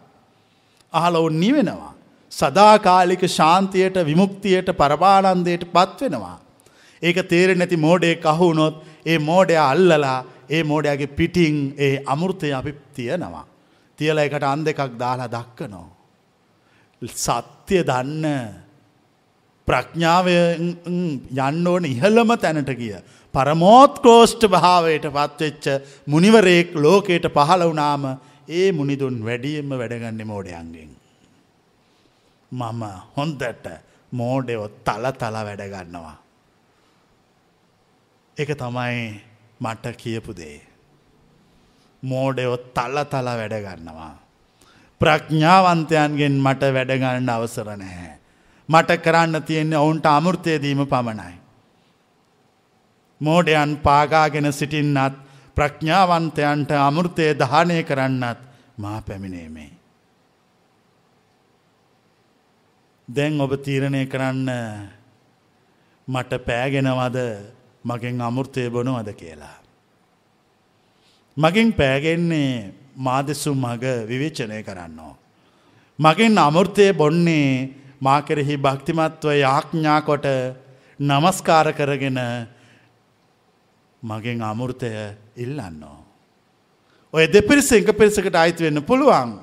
අහල ඔවුන් නිවෙනවා. සදාකාලික ශාන්තියට විමුක්තියට පරබානන්දයට පත්වෙනවා. ඒක තේර නැති මෝඩේ කහුනොත් ඒ මෝඩය අල්ලලා ඒ මෝඩයාගේ පිටිං ඒ අමුෘතය අපි තියෙනවා. තියල එකට අන් දෙකක් දාලා දක්කනෝ. සත්‍යය දන්න ප්‍රඥාව යන්න ඕන ඉහළම තැනට ගිය. පරමෝත්කෝෂ්ට භාවයට පත්වෙච්ච මුනිවරයෙක් ලෝකයට පහළ වනාම ඒ මුනිදුන් වැඩියෙන්ම වැඩගන්න මෝඩයන්ගෙන්. මම හොන්දට මෝඩයොත් තල තල වැඩගන්නවා. එක තමයි මට කියපු දේ. මෝඩයොත් තල්ල තල වැඩගන්නවා. ප්‍රඥාවන්තයන්ගෙන් මට වැඩගන්න අවසර නැහැ. මට කරන්න තියෙන්නේ ඔවුන්ට අමුෘතයදීම පමණයි. මෝඩයන් පාගාගෙන සිටින්නත් ප්‍රඥාවන්තයන්ට අමුෘතය දහනය කරන්නත් මා පැමිණේමේ. දැන් ඔබ තීරණය කරන්න මට පෑගෙනවද මගෙන් අමුෘතය බොනවද කියලා. මගින් පෑගෙන්නේ මාදෙසු මග විවේචනය කරන්නෝ. මගෙන් අමුෘතය බොන්නේ මා කෙරෙහි භක්තිමත්ව යාඥා කොට නමස්කාර කරගෙන මගෙන් අමුෘතය ඉල්ලන්නෝ. ඔය දෙපිරිස එක පිරිසකට අයිති වෙන්න පුළුවන්.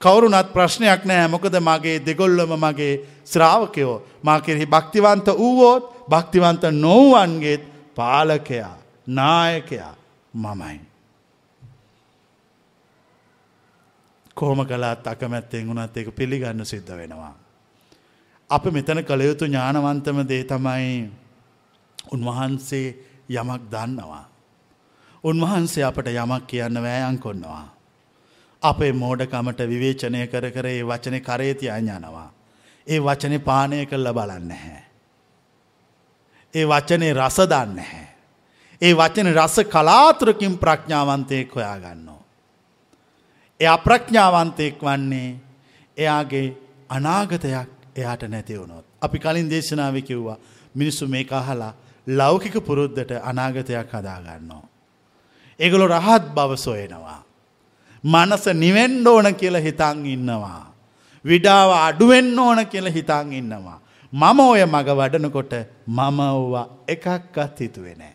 කවරුනත් ප්‍රශ්නයක් නෑ මොකද මගේ දෙගොල්ලම මගේ ශ්‍රාවකයෝ මා කෙරෙහි භක්තිවන්ත වූවෝත් භක්තිවන්ත නොවන්ගේත් පාලකයා නායකයා මමයි. කෝම කලාත් අකමැත්තෙන් වුණත් ඒක පිළිගන්න සිද්ධ වෙනවා. අප මෙතන කළ යුතු ඥානවන්තම දේ තමයි උන්වහන්සේ යමක් දන්නවා. උන්වහන්සේ අපට යමක් කියන්න වෑයන් කොන්නවා. අපේ මෝඩකමට විවේචනය කර කර ඒ වචන කරේති අඥානවා. ඒ වචන පානය කල්ල බලන්න හැ. ඒ වචනේ රස දන්න හැ. ඒ වචන රස කලාතුරකින් ප්‍රඥාවන්තයෙක් හොයා ගන්නවා. එය අප්‍රඥාවන්තයෙක් වන්නේ එයාගේ අනාගතයක් එයාට නැති වුණොත්. අපි කලින් දේශනාව කිව්වා මිනිස්සු මේ අහලා ලෞකික පුරුද්ධට අනාගතයක් හදාගන්නවා. ඒගොලො රහත් බව සොයනවා. මනස නිවෙන්ඩ ඕන කියල හිතන් ඉන්නවා. විඩාව අඩුවෙන්න ඕන කියල හිතන් ඉන්නවා. මම ඔය මග වඩනකොට මම ව්වා එකක්කත් හිතුවෙනෑ.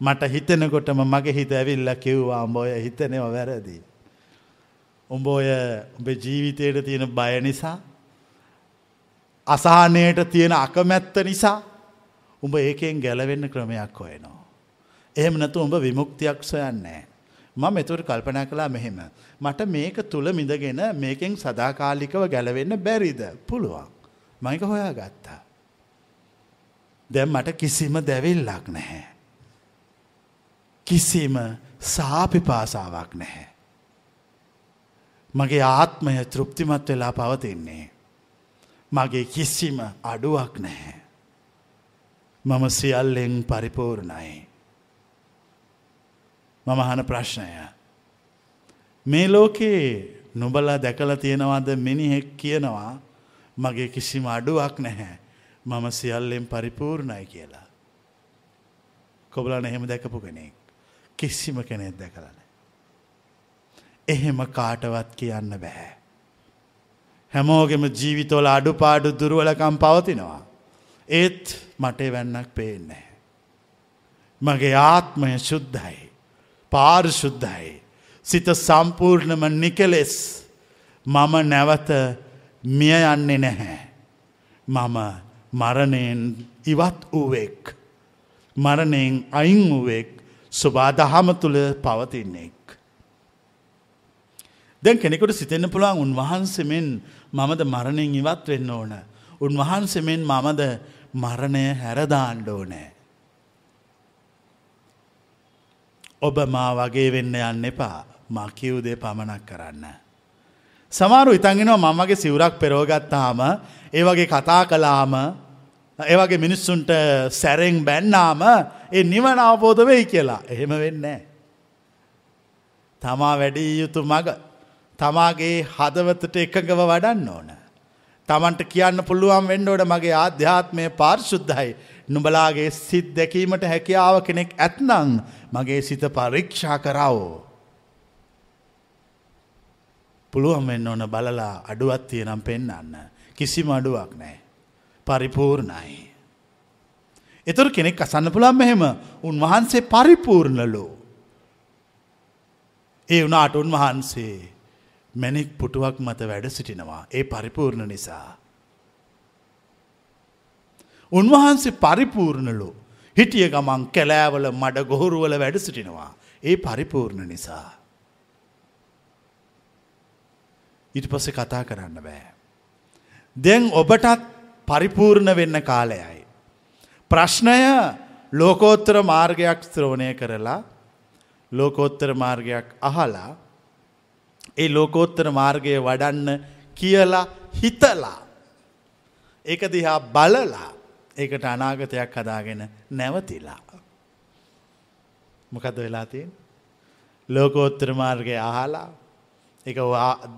මට හිතනකොටම මගේ හිත ඇවිල්ල කිව්වා උඹ ඔය හිතනව වැරදි. උඹ ඔය උඹ ජීවිතයට තියෙන බය නිසා අසානයට තියෙන අකමැත්ත නිසා උඹ ඒකෙන් ගැලවෙන්න ක්‍රමයක් හොයනවා. එහෙම නැතු උඹ විමුක්තියක් සොයන්නේ. මම එතුර කල්පනා කලා මෙහෙම. මට මේක තුළ මිඳගෙන මේකෙන් සදාකාලිකව ගැලවෙන්න බැරිද පුළුවන්. මයික හොයා ගත්තා. දැම් මට කිසිම දැවිල්ලක් නැහැ. කිසිම සාපිපාසාවක් නැහැ. මගේ ආත්මය තෘප්තිමත් වෙලා පවතින්නේ. මගේ කිසිම අඩුවක් නැහැ. මම සියල්ලෙන් පරිපූර්ණයි. මම අහන ප්‍රශ්නය. මේ ලෝකේ නොබලා දැකලා තියෙනවාද මිනිහෙක් කියනවා මගේ කිසිම අඩුවක් නැහැ මම සියල්ලෙන් පරිපූර්ණයි කියලා. කොබලන එහෙම දැකපු කෙනෙක් කිසිම කෙනෙක් දැකලන. එහෙම කාටවත් කියන්න බැහැ. හැමෝගෙම ජීවිතවල අඩුපාඩු දුරුවලකම් පවතිනවා. ඒත් මට වැන්නක් පේන්නේ. මගේ ආත්මය ශුද්ධයි. පාරිශුද්ධයි. සිත සම්පූර්ණම නිකලෙස් මම නැවත මිය යන්නේ නැහැ. මම මරණයෙන් ඉවත් වූවෙක්. මරණයෙන් අයින් වූවෙක් ස්වබාදහම තුළ පවතින්නෙක්. දැන් කෙනෙකුට සිතෙන්න පුළුවන් උන්වහන්සෙමෙන් මමද මරණයෙන් ඉවත් වෙන්න ඕන. උන්වහන්සෙමෙන් මමද මරණය හැරදාණ්ඩ ඕනෑ. ඔබ මා වගේ වෙන්න යන්න එපා මා කිව්දේ පමණක් කරන්න. සමාරු ඉතන්ගෙනවා මමගේ සිවුරක් පෙරෝගත්තාම ඒ වගේ කතා කලාම ඒවගේ මිනිස්සුන්ට සැරෙන් බැන්නාම ඒ නිවන අවබෝධ වෙයි කියලා එහෙම වෙන්නේ. තමා වැඩී යුතු මග තමාගේ හදවතට එකඟව වඩන්න ඕන. තමන්ට කියන්න පුළුවන් වෙන්ඩෝට මගේ ආධ්‍යාත්මය පාර්ශුද්ධයි නුඹලාගේ සිත් දැකීමට හැකියාව කෙනෙක් ඇත්නං මගේ සිත පරීක්ෂා කරාවෝ. පුළුවන් වෙන්න ඕන බලලා අඩුවත් තියෙනම් පෙන්න්න. කිසිම අඩුවක් නෑ. පරිපූර්ණයි. එතුර කෙනෙක් අසන්න පුළන් මෙහෙම උන්වහන්සේ පරිපූර්ණලෝ. ඒ වනාට උන්වහන්සේ මැනික් පුටුවක් මත වැඩ සිටිනවා ඒ පරිපූර්ණ නිසා. උන්වහන්සේ පරිපූර්ණලු හිටිය ගමන් කැලෑවල මඩ ගොහුරුවල වැඩ සිටිනවා. ඒ පරිපූර්ණ නිසා. ඊට පස්සේ කතා කරන්න බෑ. දැන් ඔබටත් පරිපූර්ණ වෙන්න කාලයයි. ප්‍රශ්නය ලෝකෝත්තර මාර්ගයක් ශ්‍රවණය කරලා ලෝකෝත්තර මාර්ගයක් අහලා ඒ ලෝකෝත්තර මාර්ගය වඩන්න කියලා හිතලා ඒක දිහා බලලා ඒකට අනාගතයක් හදාගෙන නැවතිලා. මොකද වෙලා තියෙන. ලෝකෝත්තර මාර්ගය අහලා එක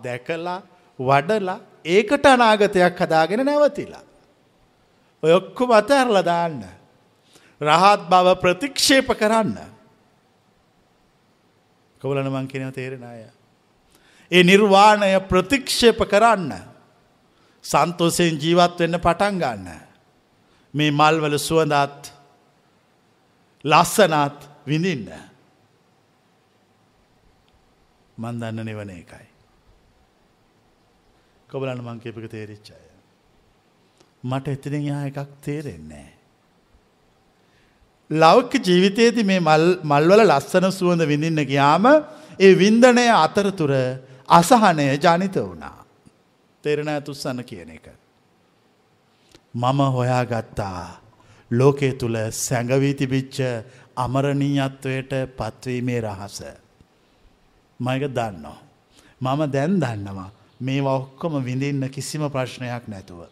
දැකලා වඩලා ඒකට අනාගතයක් හදාගෙන නැවතිලා. ඔය ඔක්කොම අතඇරලා දාන්න. රහත් බව ප්‍රතික්ෂේප කරන්න. කවලන මං කෙනව තේරෙන අය. ඒ නිර්වාණය ප්‍රතික්ෂේප කරන්න. සන්තෝසයෙන් ජීවත් වෙන්න පටන් ගන්න. මේ මල්වල සුවඳත් ලස්සනත් විඳින්න. මන් දන්න නිවන එකයි. කොබලන්න මං කියපක තේරිච්චාය. මට එතනින් යා එකක් තේරෙන්නේ. ලෞක ජීවිතයේති මේ මල්වල ලස්සන සුවඳ විඳින්න ගියාම ඒ වින්දනය අතරතුර අසහනය ජනිත වුණා. තෙරණ ඇතුස්සන්න කියන එක. මම හොයා ගත්තා ලෝකේ තුළ සැඟවී තිබිච්ච අමරණීයත්වයට පත්වීමේ රහස. මයක දන්නවා. මම දැන් දන්නවා මේ ඔක්කොම විඳින්න කිසිම ප්‍රශ්නයක් නැතුව.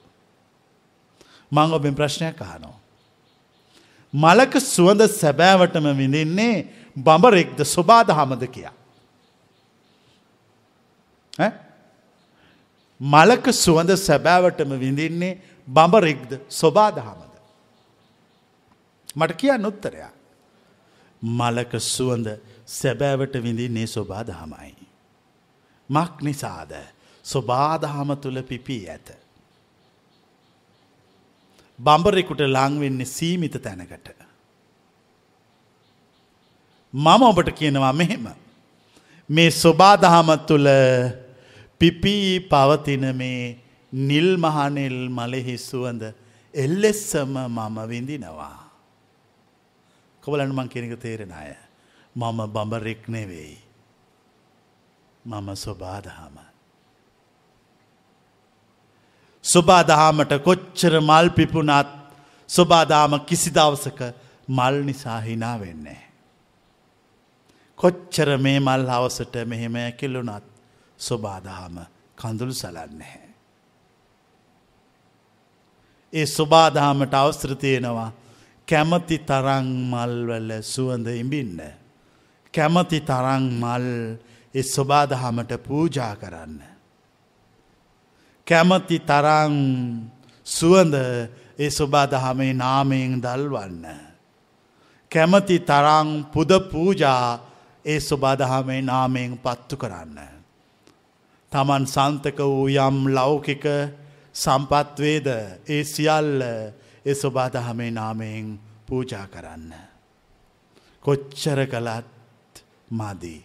මං ඔබෙන් ප්‍රශ්නයක් අහනෝ. මලක සුවඳ සැබෑවටම විඳින්නේ බඹරෙක්ද ස්වබාදහමද කියා. මලක සුවඳ සැබෑවටම විඳින්නේ බඹරෙක්ද ස්වබාදහමද. මට කියන්න උත්තරයක්. මලක සුවඳ සැබෑවට විඳින්නේ ස්වබාදහමයි. මක් නිසාද ස්වබාදහම තුළ පිපී ඇත. බඹරෙකුට ලංවෙන්නේ සීමිත තැනකට. මම ඔබට කියනවා මෙහෙම. මේ ස්වබාදහම තුළ පිපී පවතින මේ නිල් මහනෙල් මලෙහි සුවඳ එල්ලෙස්සම මම විඳිනවා. කොබලන්න මං කෙනෙක තේරෙන අය. මම බඹරෙක් නෙවෙයි. මම ස්වබාදහම. ස්වබාදහාමට කොච්චර මල් පිපුනත් ස්වබාදාම කිසි දවසක මල් නිසා හිනා වෙන්නේ. කොච්චර මේ මල් හවසට මෙහෙම ඇකිලුනත් ස්වබාදහාම කඳුළු සලන්නේ. ඒ ස්වබාදහාමට අවස්ත්‍ර තියෙනවා කැමති තරං මල්වල සුවඳ ඉඹින්න. කැමති තරං මල් ඒ ස්වබාදහමට පූජා කරන්න. කැමති තරං සුවඳ ඒ ස්වබාදහමේ නාමයෙන් දල්වන්න. කැමති තරං පුද පූජා ඒ ස්වබාදහමේ නාමයෙන් පත්තු කරන්න. තමන් සන්තක වූ යම් ලෞකික සම්පත්වේද ඒ සියල්ල ඒ ස්වබාදහමේ නාමයෙන් පූජා කරන්න. කොච්චර කළත් මදී.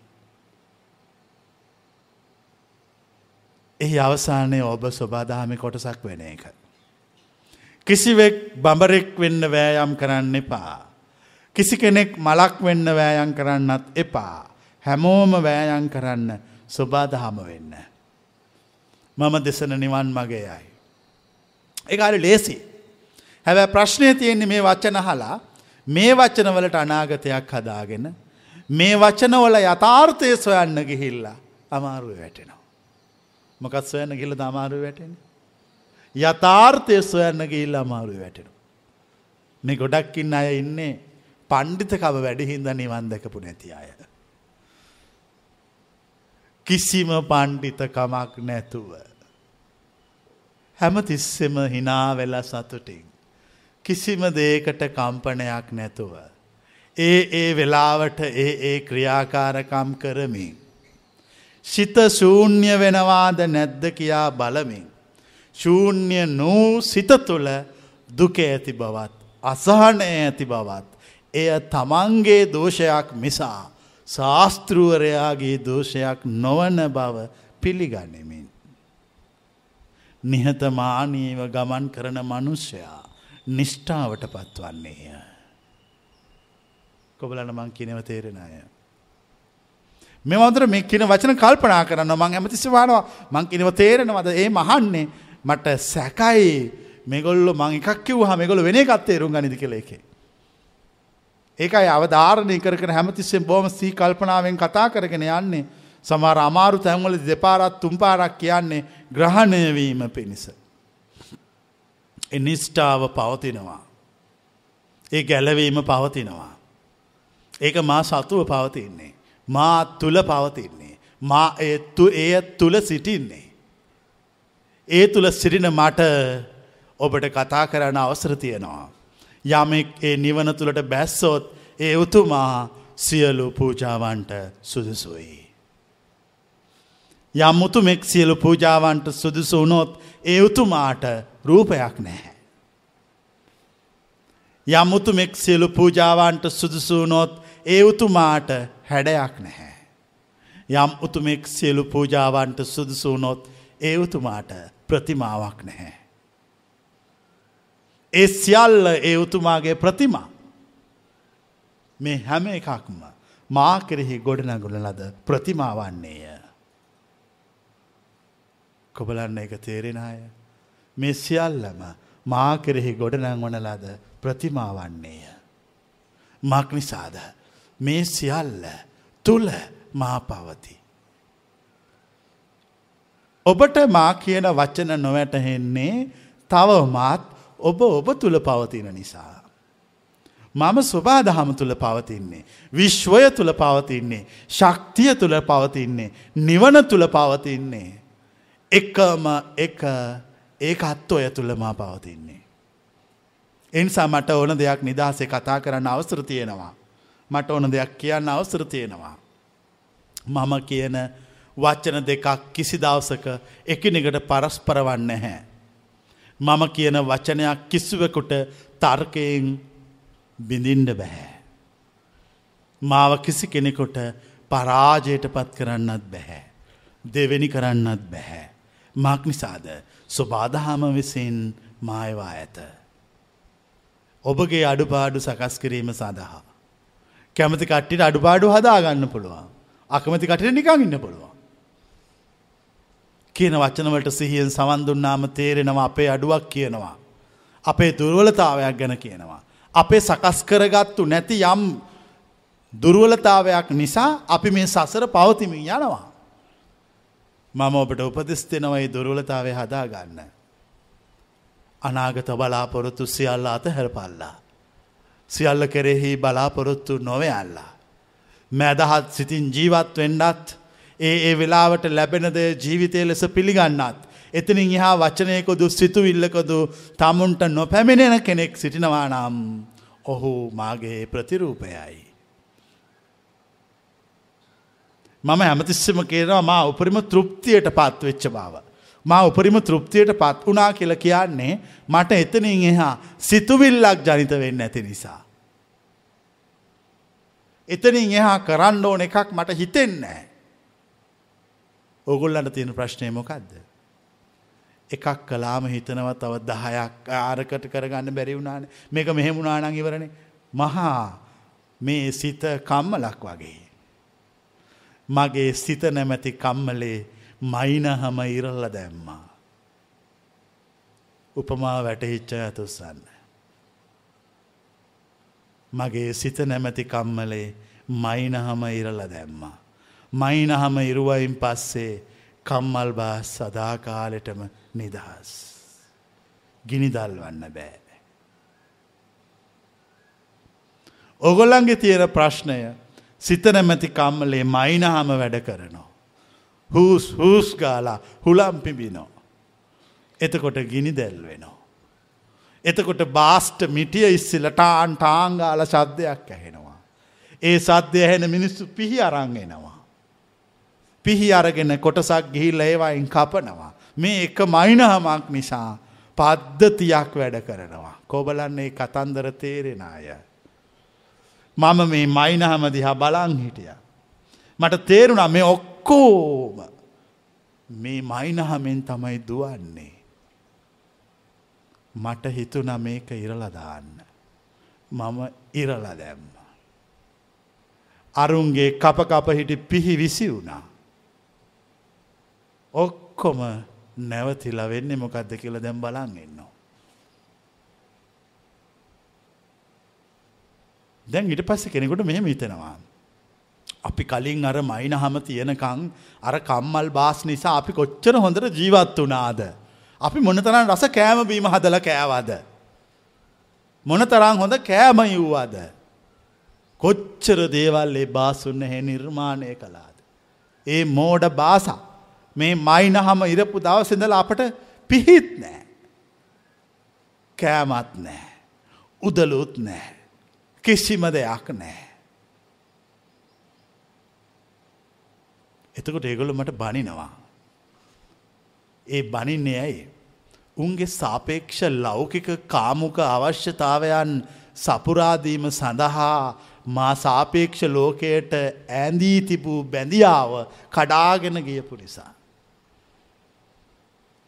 එහි අවසානය ඔබ ස්වබාදාමි කොටසක් වෙන එක. කිසිවෙක් බඹරෙක් වෙන්න වෑයම් කරන්න එපා. කිසි කෙනෙක් මලක් වෙන්න වෑයන් කරන්නත් එපා. හැමෝම වෑයන් කරන්න ස්වබාදහම වෙන්න. මම දෙසන නිවන් මගේ යයි. ඒකාර ලේසි. හැබැ ප්‍රශ්නය තියෙන්නේ මේ වචන හලා මේ වචනවලට අනාගතයක් හදාගෙන මේ වචනවල යථාර්ථය සොයන්න ගිහිල්ලා අමාරුව වැටෙනවා. මොකත් සොයන්න ගිල්ල අමාරු වැටෙන. යථාර්ථය සොයන්න ගිල්ල අමාරු වැටෙන. මේ ගොඩක්කින්න අය ඉන්නේ පණ්ඩිතකව වැඩිහින්ද නිවන් දැකපු නැති අය. කිසිම පණ්ඩිතකමක් නැතුව. හැම තිස්සෙම හිනා වෙලා සතුටින්. කිසිම දේකට කම්පනයක් නැතුව. ඒ ඒ වෙලාවට ඒ ඒ ක්‍රියාකාරකම් කරමින්. සිත ශූන්‍ය වෙනවාද නැද්ද කියා බලමින්. ශූන්‍ය නූ සිත තුළ දුක ඇති බවත්. අසහනය ඇති බවත්. එය තමන්ගේ දෝෂයක් මිසා. ශාස්තෘවරයාගේ දෝෂයක් නොවන බව පිළිගන්නෙමින්. නිහතමානීව ගමන් කරන මනුෂ්‍යයා. නිෂ්ඨාවට පත්වන්නේය. කොබලන මං කියනව තේරෙන අය. මෙවදර මේ කියන වචන කල්පනා කරන්න මං ඇමතිසිවානවා මං කිනව තේරෙනවද ඒ මහන්නේ මට සැකයි මෙගොල්ල මං එකක් කිව් හ මෙගොල වෙන එකත් තේරුම් ගනිදි කළ එකේ. ඒකයි අවධාරණය කර හැමතිස්සෙන් බෝම සී කල්පනාවෙන් කතා කරගෙන යන්නේ සමහර අමාරු තැන්වල දෙපාරත් තුම්පාරක් කියන්නේ ග්‍රහණයවීම පිණිස. එනිස්්ටාව පවතිනවා. ඒ ගැලවීම පවතිනවා. ඒක මා සතුව පවතින්නේ. මා තුළ පවතින්නේ. මා ඒත්තු එය තුළ සිටින්නේ. ඒ තුළ සිටින මට ඔබට කතා කරන්න අවසර තියෙනවා. යමෙක් ඒ නිවන තුළට බැස්සොත් ඒ උතුමා සියලු පූජාවන්ට සුදුසුයි. යම් උතුමෙක් සියලු පූජාවන්ට සුදුසු වුණොත් ඒ උතුමාට රූපයක් නැහැ. යම් උතුමෙක් සියලු පූජාවන්ට සුදුසු වුණොත් ඒ උතුමාට හැඩයක් නැහැ. යම් උතුමෙක් සියලු පූජාවන්ට සුදුසු වුණොත් ඒ උතුමාට ප්‍රතිමාවක් නැහැ. ඒ සියල්ල ඒ උතුමාගේ ප්‍රතිමා. මේ හැම එකක්ම මා කෙරෙහි ගොඩනගුණ ලද ප්‍රතිමාවන්නේය. කොබලන්න එක තේරෙන අය. මේ සියල්ලම මා කෙරෙහි ගොඩනංවන ලද ප්‍රතිමාවන්නේය. මක් නිසාද මේ සියල්ල තුළ මා පවති. ඔබට මා කියන වචන නොවැටහෙන්නේ තවමත් ඔබ ඔබ තුළ පවතින නිසා. මම ස්වබාදහම තුළ පවතින්නේ. විශ්වය තුළ පවතින්නේ. ශක්තිය තුළ පවතින්නේ. නිවන තුළ පවතින්නේ. එකම එක ඒකත් ඔය තුළ මා පවතින්නේ. එනිසා මට ඕන දෙයක් නිදහසේ කතා කරන්න අවසර තියෙනවා. මට ඕන දෙයක් කියන්න අවසර තියෙනවා. මම කියන වච්චන දෙකක් කිසි දවසක එකිනෙකට පරස්පර වන්න හැ. මම කියන වචනයක් කිස්සුවකුට තර්කයෙන් බිඳින්ඩ බැහැ. මාව කිසි කෙනෙකොට පරාජයට පත් කරන්නත් බැහැ. දෙවෙනි කරන්නත් බැහැ. මක් නිසාද ස්වබාදහම විසින් මායවා ඇත. ඔබගේ අඩුපාඩු සකස් කිරීම සඳහා. කැමති කට්ටිට අඩුපාඩු හදාගන්න පුළුවන්. අකමති කටට නිකං ඉන්න පුළුවන්. කියන වචනවලට සිහියෙන් සවන් දුන්නාම තේරෙනවා අපේ අඩුවක් කියනවා. අපේ දුර්වලතාවයක් ගැන කියනවා. අපේ සකස් කරගත්තු නැති යම් දුර්වලතාවයක් නිසා අපි මේ සසර පවතිමින් යනවා. මම ඔබට උපදෙස් දෙනවයි දුර්වලතාවය හදාගන්න. අනාගත බලාපොරොත්තු සියල්ල අත හැරපල්ලා. සියල්ල කෙරෙහි බලාපොරොත්තු නොවයල්ලා. මැදහත් සිතින් ජීවත් වෙන්නත් ඒ ඒ වෙලාවට ලැබෙනද ජීවිතය ලෙස පිළිගන්නත්. එතනින් එහා වචනයකොදු සිතුවිල්ලකොදු තමුන්ට නොපැමිණෙන කෙනෙක් සිටිනවා නම් ඔහු මාගේ ප්‍රතිරූපයයි. මම හැමතිස්සම කියනවා මා උපරිම තෘප්තියට පත්වෙච්ච බව. මා උපරිම තෘප්තියට පත් වනා කියල කියන්නේ මට එතනින් එහා සිතුවිල්ලක් ජනිත වෙන්න ඇති නිසා. එතනින් එහා කරන්න ඕන එකක් මට හිතෙන්නේ. ඔගුල්ලට තියෙන ප්‍රශ්නය මොකක්ද. එකක් කලාම හිතනව තව දහයක් ආරකට කරගන්න බැරි වුණාන මේක මෙහෙමුණනානං ඉවරණ මහා මේ සිත කම්මලක් වගේ. මගේ සිත නැමැති කම්මලේ මයිනහම ඉරල්ල දැම්මා. උපමා වැටහිච්ච ඇතුස්සන්න. මගේ සිත නැමැති කම්මලේ මයිනහම ඉරල දැම්මා. මයිනහම ඉරුවයින් පස්සේ කම්මල් බා සදාකාලෙටම නිදහස්. ගිනිදල්වන්න බෑ. ඔගොල්ලන්ගේ තියෙන ප්‍රශ්නය සිත නැමැති කම්මලේ මයිනහම වැඩ කරනවා. හූස් හූස් ගාලා හුලම් පිබිනෝ. එතකොට ගිනි දැල් වෙනවා. එතකොට බාස්ට මිටිය ඉස්සිල ටාන් ටාංගාල ශද්ධයක් ඇහෙනවා. ඒ සද්‍ය ඇහෙන මිනිස්සු පිහි අරංගෙනවා. පිහි අරගෙන කොටසක් ගිහිල්ල ඒවායින් කපනවා. මේ එක මයිනහමක් නිසා පද්ධතියක් වැඩ කරනවා. කොබලන්නේ කතන්දර තේරෙන අය. මම මේ මයිනහම දිහා බලං හිටිය. මට තේරුණා මේ ඔක්කෝම මේ මයිනහමෙන් තමයි දුවන්නේ. මට හිතුන මේක ඉරලදාන්න. මම ඉරල දැම්ම. අරුන්ගේ කප කප හිටි පිහි විසි වුණා. ඔක්කොම නැවතිලා වෙන්නේ මොකක්ද කියල දැම් බලන් එන්නවා. දැන් ඉට පස්ස කෙනෙකුට මෙහෙම හිතනවා. අපි කලින් අර මයින හම තියෙනකං අර කම්මල් බාස් නිසා අපි කොච්චර හොඳට ජීවත් වනාද. අපි මොනතරන් රස කෑම බීම හදල කෑවාද. මොනතරං හොඳ කෑම යව්වාද. කොච්චර දේවල් ඒ බාසුන්න හැ නිර්මාණය කළාද. ඒ මෝඩ බාසා මේ මයිනහම ඉරපු දවසිඳල අපට පිහිත් නෑ. කෑමත් නෑ. උදලුත් නෑ. කිසිම දෙයක් නෑ. එතකොට ඒගොල්ලො මට බනිනවා. ඒ බනින්නේ ඇයි. උන්ගේ සාපේක්ෂ ලෞකික කාමුක අවශ්‍යතාවයන් සපුරාදීම සඳහා මා සාපේක්ෂ ලෝකයට ඇඳී තිබූ බැඳියාව කඩාගෙන ගියපු නිසා.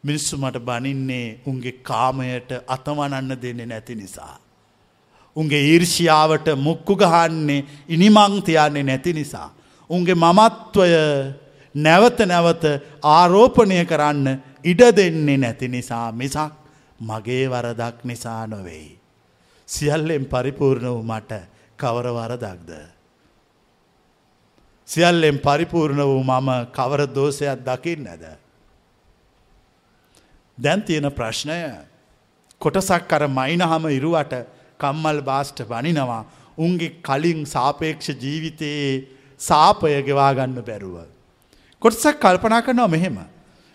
මිනිස්සු මට බනින්නේ උන්ගේ කාමයට අතවනන්න දෙන්නේ නැති නිසා. උන්ගේ ඊර්ෂියාවට මුක්කු ගහන්නේ ඉනිමංතියන්නේ නැති නිසා. උන්ගේ මමත්වය නැවත නැවත ආරෝපණය කරන්න ඉඩ දෙන්නේ නැති නිසා මිසක් මගේ වරදක් නිසා නොවෙයි. සියල්ලෙන් පරිපූර්ණ වූ මට කවර වරදක්ද. සියල්ලෙන් පරිපූර්ණ වූ මම කවර දෝෂයක් දකිින් නැද. දැන් තියෙන ප්‍රශ්නය කොටසක් අර මයිනහම ඉරුවට කම්මල් බාස්ට වනිනවා උන්ගේ කලින් සාපේක්ෂ ජීවිතයේ සාපය ගෙවාගන්න බැරුව. කොටසක් කල්පනා කරනවා මෙහෙම.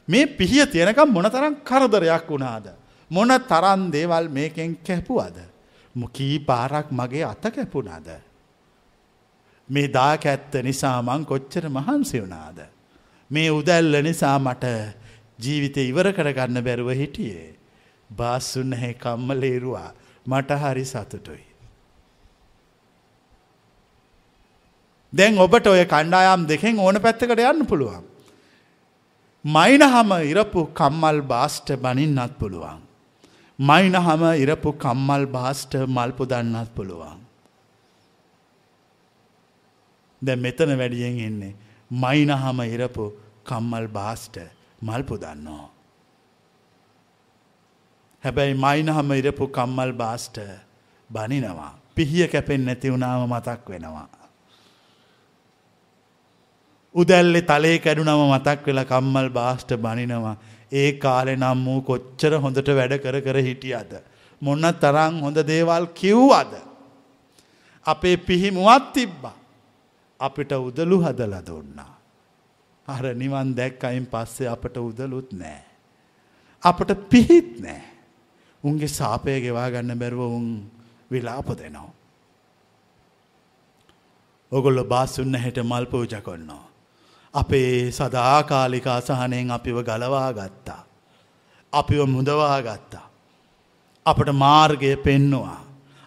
මේ පිහිය තියෙනකම් මොන තරම් කරදරයක් වුණාද. මොන තරන් දේවල් මේකෙන් කැපුවද. මොකී පාරක් මගේ අත කැපුණාද. මේ දාක ඇත්ත නිසා මං කොච්චර මහන්සි වුණාද. මේ උදැල්ල නිසා මට ජීවිතය ඉවර කරගන්න බැරුව හිටියේ. බාස්සුන්න හැ කම්මලේරුවා මට හරි සතුටුයි. දැන් ඔබට ඔය කණ්ඩායම් දෙකෙන් ඕන පැත්තකට යන්න පුළුවන්. මයිනහම ඉරපු කම්මල් බාස්ට බනින්නත් පුළුවන්. මයිනහම ඉරපු කම්මල් බාස්ට මල්පු දන්නත් පුළුවන්. දැ මෙතන වැඩියෙන් එන්නේ. මයිනහම ඉරපු කම්මල් බාස්ට මල්පු දන්නවා. හැබැයි මයිනහම ඉරපු කම්මල් බාස්ට බනිනවා. පිහිය කැපෙන් නැති වුණාම මතක් වෙනවා. උදැල්ලෙ තලේ කැඩුනම මතක් වෙලා කම්මල් බාස්ට බනිනවා. ඒ කාලෙ නම් වූ කොච්චර හොඳට වැඩ කර කර හිටියද. මොන්න තරං හොඳ දේවල් කිව්වද. අපේ පිහිමුවත් තිබ්බා. අපිට උදලු හදල දුන්නා. අර නිවන් දැක්කයින් පස්සේ අපට උදලුත් නෑ. අපට පිහිත් නෑ. උන්ගේ සාපය ගෙවා ගන්න බැරුව උන් විලාප දෙනවා. ඔගොල්ල බාසුන්න හැට මල් පූජ කොන්නවා. අපේ සදාකාලික අසහනයෙන් අපිව ගලවා ගත්තා. අපිව මුදවා ගත්තා. අපට මාර්ගය පෙන්නවා.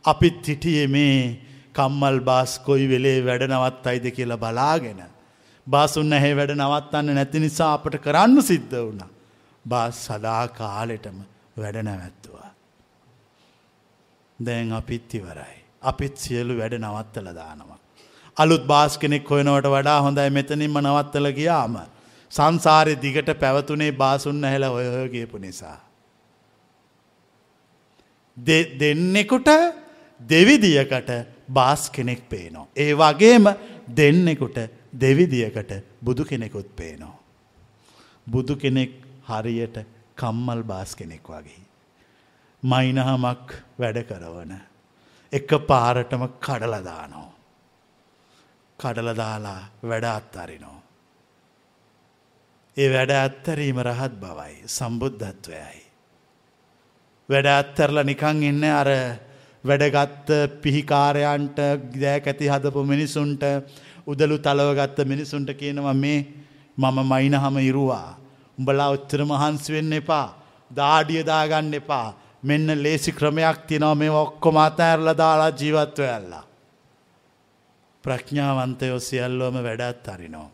අපිත් හිටියේ මේ කම්මල් බාස් කොයි වෙලේ වැඩ නවත් අයිද කියලා බලාගෙන. බාසුන්න ඇහෙ වැඩ නවත්තන්න නැති නිසා අපට කරන්න සිද්ධ වුණ. බාස් සදා කාලෙටම වැඩ නැවැත්තුවා. දැන් අපිත් ඉවරයි. අපිත් සියලු වැඩ නවත්තල දානවා. අලුත් බාස් කෙනෙක් හොයනවට වඩා හොඳයි මෙතනින්ම නවත්තල ගියාම. සංසාරය දිගට පැවතුනේ බාසුන්න හැල ඔයහගේපු නිසා. දෙන්නෙකුට දෙවිදියකට බාස් කෙනෙක් පේනෝ. ඒ වගේම දෙන්නෙකුට දෙවිදියකට බුදු කෙනෙකුත් පේනෝ. බුදු කෙනෙක් හරියට කම්මල් බාස් කෙනෙක් වගේ. මයිනහමක් වැඩ කරවන. එක පාරටම කඩලදානෝ. කඩල දාලා වැඩ අත්තරිනෝ. ඒ වැඩ අත්තරීම රහත් බවයි සම්බුද්ධත්වයයි. වැඩ අත්තරල නිකං එන්න අර වැඩගත්ත පිහිකාරයන්ට දෑක ඇති හදපු මිනිසුන්ට උදලු තලවගත්ත මිනිසුන්ට කියනවා මේ මම මයිනහම ඉරුවා. උඹලා ඔච්චර මහන්සි වෙන්න එපා. දාඩිය දාගන්න එපා. මෙන්න ලේසි ක්‍රමයක් තිනව මේ ඔක්කොම අතඇරල දාලා ජීවත්ව ඇල්ලා. ප්‍රඥාවන්තයෝ සියල්ලෝම වැඩත් අරිනෝ.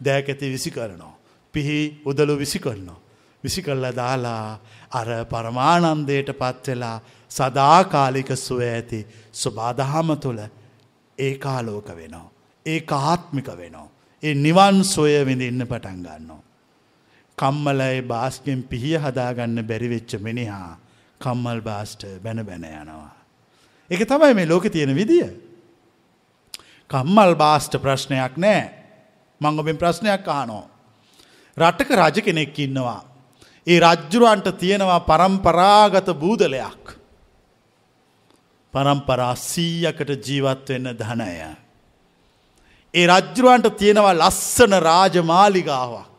දෑකැති විසි කරනෝ. පිහි උදලු විසි කරනෝ. විසි කල්ල දාලා අර පරමානන්දයට පත්වෙලා සදාකාලික සුව ඇති ස්වබාදහම තුළ ඒ කාලෝක වෙනවා. ඒ කාත්මික වෙනවා. ඒ නිවන් සොය විඳින්න පටන් ගන්නවා. කම්මලයි බාස්ගෙන් පිහිය හදාගන්න බැරිවෙච්ච මිනිහා කම්මල් බාස්ට බැන බැන යනවා. එක තමයි මේ ලෝක තියෙන විදිිය. කම්මල් බාස්ට ප්‍රශ්නයක් නෑ මංගොබෙන් ප්‍රශ්නයක් අහනෝ. රටක රජ කෙනෙක් ඉන්නවා. ඒ රජ්ජුරුවන්ට තියෙනවා පරම්පරාගත බූදලයක්. පරම්පරා සීයකට ජීවත් වෙන්න ධනය. ඒ රජ්ජුරුවන්ට තියෙනවා ලස්සන රාජමාලිගාවක්.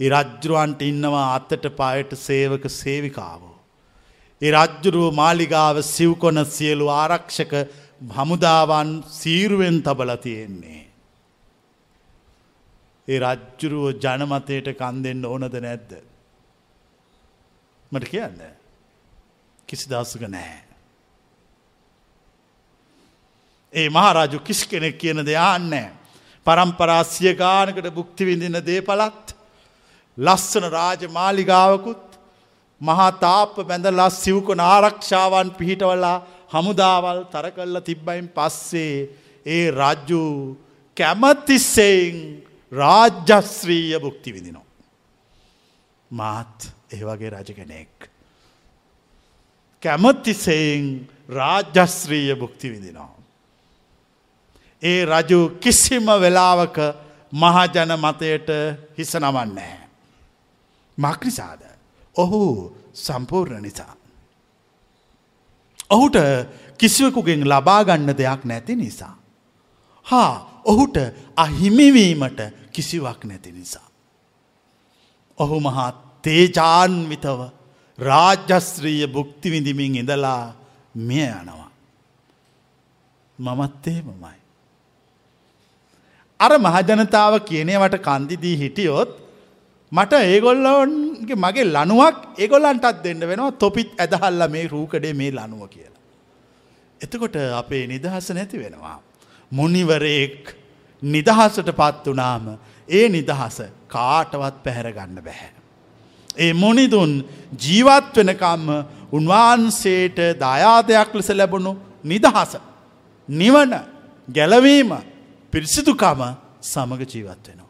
ඒ රජ්ජුරුවන්ට ඉන්නවා අත්තට පායට සේවක සේවිකාවෝ. ඒ රජ්ජුරුව මාලිගාව සිව්කොන සියලු ආරක්ෂක හමුදාවන් සීරුවෙන් තබල තියෙන්නේ. ඒ රජ්ජුරුව ජනමතයට කන් දෙන්න ඕනද නැද්ද. මට කියන්න කිසි දස්සක නැහැ. ඒ මහරජු කිසි කෙනෙක් කියන දෙයාන්නෑ. පරම්පරාස්්‍ය ගානකට බුක්ති විඳින්න දේපලත් ලස්සන රාජ මාලිගාවකුත් මහා තාප බැඳලා සිව්කොන ආරක්ෂාවන් පිහිටවලා හමුදාවල් තර කල්ල තිබ්බයින් පස්සේ ඒ රජ්ජු කැමතිස්සෙයින් රාජ්‍යශ්‍රීය බුක්ති විදිනවා. මාත් ඒවගේ රජ කෙනෙක්. කැමතිසයෙන් රාජ්‍යශ්‍රීය බුක්ති විදිනවා. ඒ රජු කිසිම වෙලාවක මහජන මතයට හිස නමන්නේ. මක්නිසාද. ඔහු සම්පූර්ණ නිසා. ඔහුට කිසිවකුගෙන් ලබාගන්න දෙයක් නැති නිසා. හා ඔහුට අහිමිවීමට කිසිවක් නැති නිසා. ඔහු මහා තේජාන්විතව රාජ්‍යස්ත්‍රීය බුක්ති විඳිමින් ඉඳලා මිය යනවා. මමත්තේ මමයි. අර මහජනතාව කියනවට කන්දිදී හිටියොත් මට ඒගොල්ලොන්ගේ මගේ ලනුවක් ඒගොල්ලන්ටත් දෙන්න වෙනවා තොපිත් ඇදහල්ල මේ රූකඩේ මේ ලනුව කියලා. එතකොට අපේ නිදහස නැති වෙනවා. මුනිවරයෙක් නිදහසට පත් වනාම ඒ නිදහස කාටවත් පැහැරගන්න බැහැ. ඒ මොනිදුන් ජීවත් වෙනකම්ම උන්වහන්සේට දායාදයක් ලෙස ලැබුණු නිදහස. නිවන ගැලවීම පිරිසිදුකම සමග ජීවත් වෙනවා.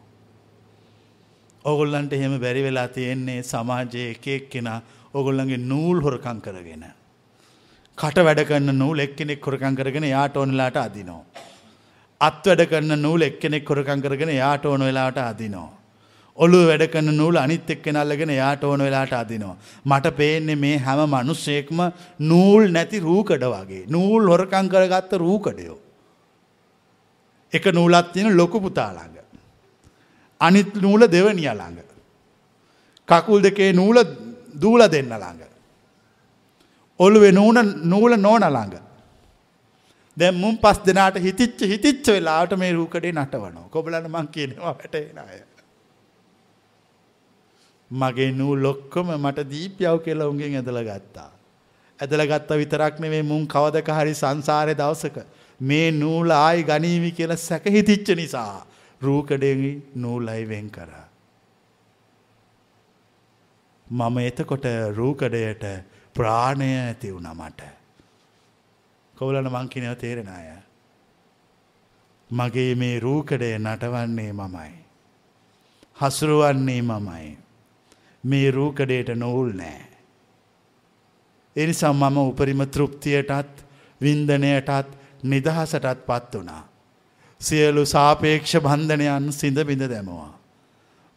ඔගොල්ලන්ට එහෙම බැරි වෙලා තියෙන්නේ සමාජයේ එකෙක් කෙන ඔගොල්ලන්ගේ නූල් හොරකං කරගෙන. කට වැඩ කන්න නූල් එක්කෙනෙක් හොරකං කරගෙන යාට ඕනලාට අදිනෝ. අත් වැඩ කරන්න නූල් එක්කෙනෙක් කොරකං කරගෙන යාට ඕන වෙලාට අදිනෝ. ඔළු වැඩ කන්න නූල් අනිත් එක් කෙනල්ලගෙන යාට ඕන වෙලාට අදිනවා. මට පේන්නේ මේ හැම මනුස්සයෙක්ම නූල් නැති රූකඩ වගේ. නූල් හොරකං කරගත්ත රූකඩයෝ. එක නූලත් තියෙන ලොකු පුතාළඟ. අනිත් නූල දෙවනිය ළඟ. කකුල් දෙකේ නූල දූල දෙන්න ළඟ. ඔළුවේ නූන නූල නෝන ළඟ. දැන් මුන් පස් දෙනාට හිතිච්ච හිතිච්ච වෙලාවට මේ රූකඩේ නටවනවා. කොබලන්න මං කියනවා වැටෙන අය. මගේ නූ ලොක්කොම මට දීපියව් කියලා උන්ගෙන් ඇදලා ගත්තා. ඇදලා ගත්තා විතරක් නෙමෙයි මුන් කවදක හරි සංසාරේ දවසක මේ නූල ආයි ගනීවි කියලා සැක හිතිච්ච නිසා රූකඩෙන් නූලයි වෙන් කරා. මම එතකොට රූකඩයට ප්‍රාණය ඇති වුණා මට. කවුලන මංකිනව තේරෙන අය. මගේ මේ රූකඩය නටවන්නේ මමයි. හසුරුවන්නේ මමයි. මේ රූකඩයට නොවුල් නෑ. එනිසා මම උපරිම තෘප්තියටත් වින්දනයටත් නිදහසටත් පත් වනා. සියලු සාපේක්ෂ බන්ධනයන් සිඳබිඳ දැමවා.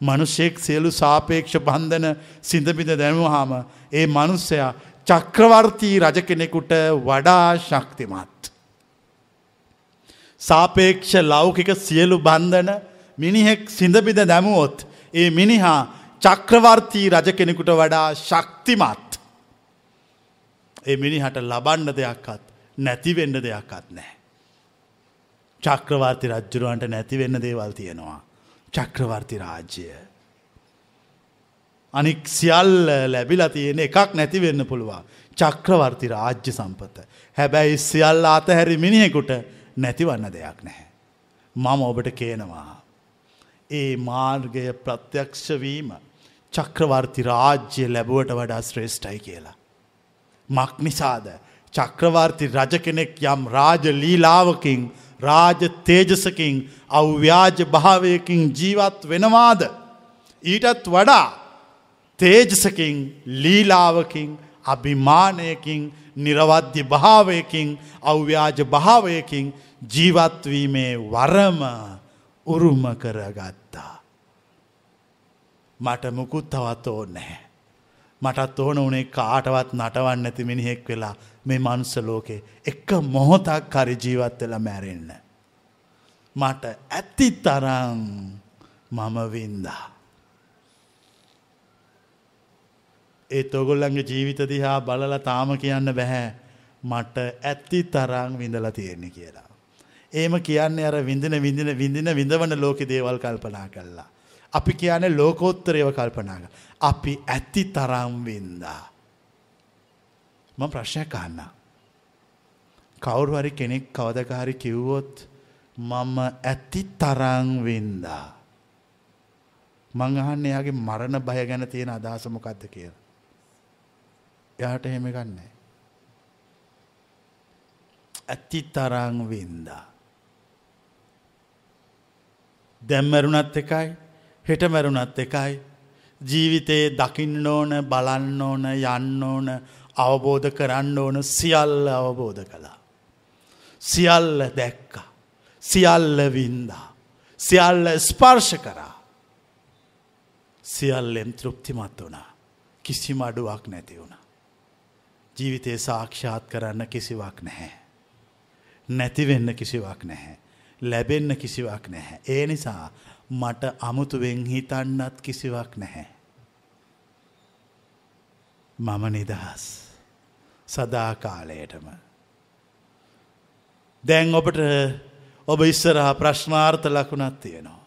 මනුෂ්‍යෙක් සියලු සාපේක්ෂ බන්ධන සිඳබිඳ දැමුවහාම ඒ මනුස්සයා චක්‍රවර්තී රජ කෙනෙකුට වඩා ශක්තිමත්. සාපේක්ෂ ලෞකික සියලු බන්ධන මිනිහෙක් සිඳබිද දැමුවොත් ඒ මිනිහා චක්‍රවර්තී රජ කෙනෙකුට වඩා ශක්තිමත්. ඒ මිනිහට ලබන්න දෙයක්ත් නැතිවෙන්න දෙයක්ත් නෑ. චක්‍රවර්ති රජ්ජුරුවන්ට නැතිවෙන්න දේවල් තියෙනවා. චක්‍රවර්ති රාජ්‍යය. අනික් සියල්ල ලැබිලා තියෙන එකක් නැති වෙන්න පුළුවන්. චක්‍රවර්ති රාජ්‍ය සම්පත. හැබැයි සියල්ල අතහැරි මිනිහෙකුට නැතිවන්න දෙයක් නැහැ. මම ඔබට කියනවා. ඒ මාර්ගය ප්‍රත්‍යක්ෂවීම චක්‍රවර්ති රාජ්‍ය ලැබුවට වඩා ශ්‍රේෂ්ඨයි කියලා. මක් නිසාද චක්‍රවර්ති රජ කෙනෙක් යම් රාජ ලීලාවකින් රාජ තේජසකින් අව්‍යාජ භාවයකින් ජීවත් වෙනවාද. ඊටත් වඩා තේජසකින් ලීලාවකින් අභිමානයකින් නිරවද්‍ය භාවයකින් අව්‍යාජ භාවයකින් ජීවත්වීමේ වරම උරුම කරගත්තා. මට මුකුත් තවත් ඕන නැහැ. මටත් ඕන උනේ කාටවත් නටවන්න ඇති මිනිහෙක් වෙලා මේ මනුස්ස ලෝකේ එක මොහොතක් හරි ජීවත් වෙලා මැරෙන්න. මට ඇති තරම් මම වින්දා. ඒත් ඔගොල්ලන්ගේ ජීවිත දිහා බලලා තාම කියන්න බැහැ මට ඇත්ති තරං විඳලා තියෙන්නේ කියලා. ඒම කියන්නේ අර විඳින විඳින විඳින විඳවන ලෝකෙ දේවල් කල්පනා කළා. අපි කියන්නේ ලෝකෝත්තරයව කල්පනා කළා. අපි ඇති තරම් වින්දා. මම ප්‍රශ්නයක් අහන්න. කවුරු හරි කෙනෙක් කවදකාරි කිව්වොත් මම ඇති තරම් වින්දා. මං අහන්නේ එයාගේ මරණ බය ගැන තියෙන අදහස මොකද්ද කියලා. එයාට එහෙම ගන්න. ඇති තරං වින්දා. දැම්මැරුණත් එකයි හෙට මැරුණත් එකයි ජීවිතයේ දකින්න ඕන බලන්න ඕන යන්න ඕන අවබෝධ කරන්න ඕන සියල්ල අවබෝධ කළා. සියල්ල දැක්කා. සියල්ල වින්දා. සියල්ල ස්පර්ශ කරා. සියල්ලෙන් තෘප්තිමත් වුණා. කිසිම අඩුවක් නැති වුණා. ජීවිතය සාක්ෂාත් කරන්න කිසිවක් නැහැ. නැතිවෙන්න කිසිවක් නැහැ. ලැබෙන්න කිසිවක් නැහැ. ඒ නිසා මට අමුතුවෙන් හිතන්නත් කිසිවක් නැහැ. මම නිදහස් සදාකාලයටම. දැන් ඔබට ඔබ ඉස්සරහා ප්‍රශ්නාර්ථ ලකුණත් තියෙනවා.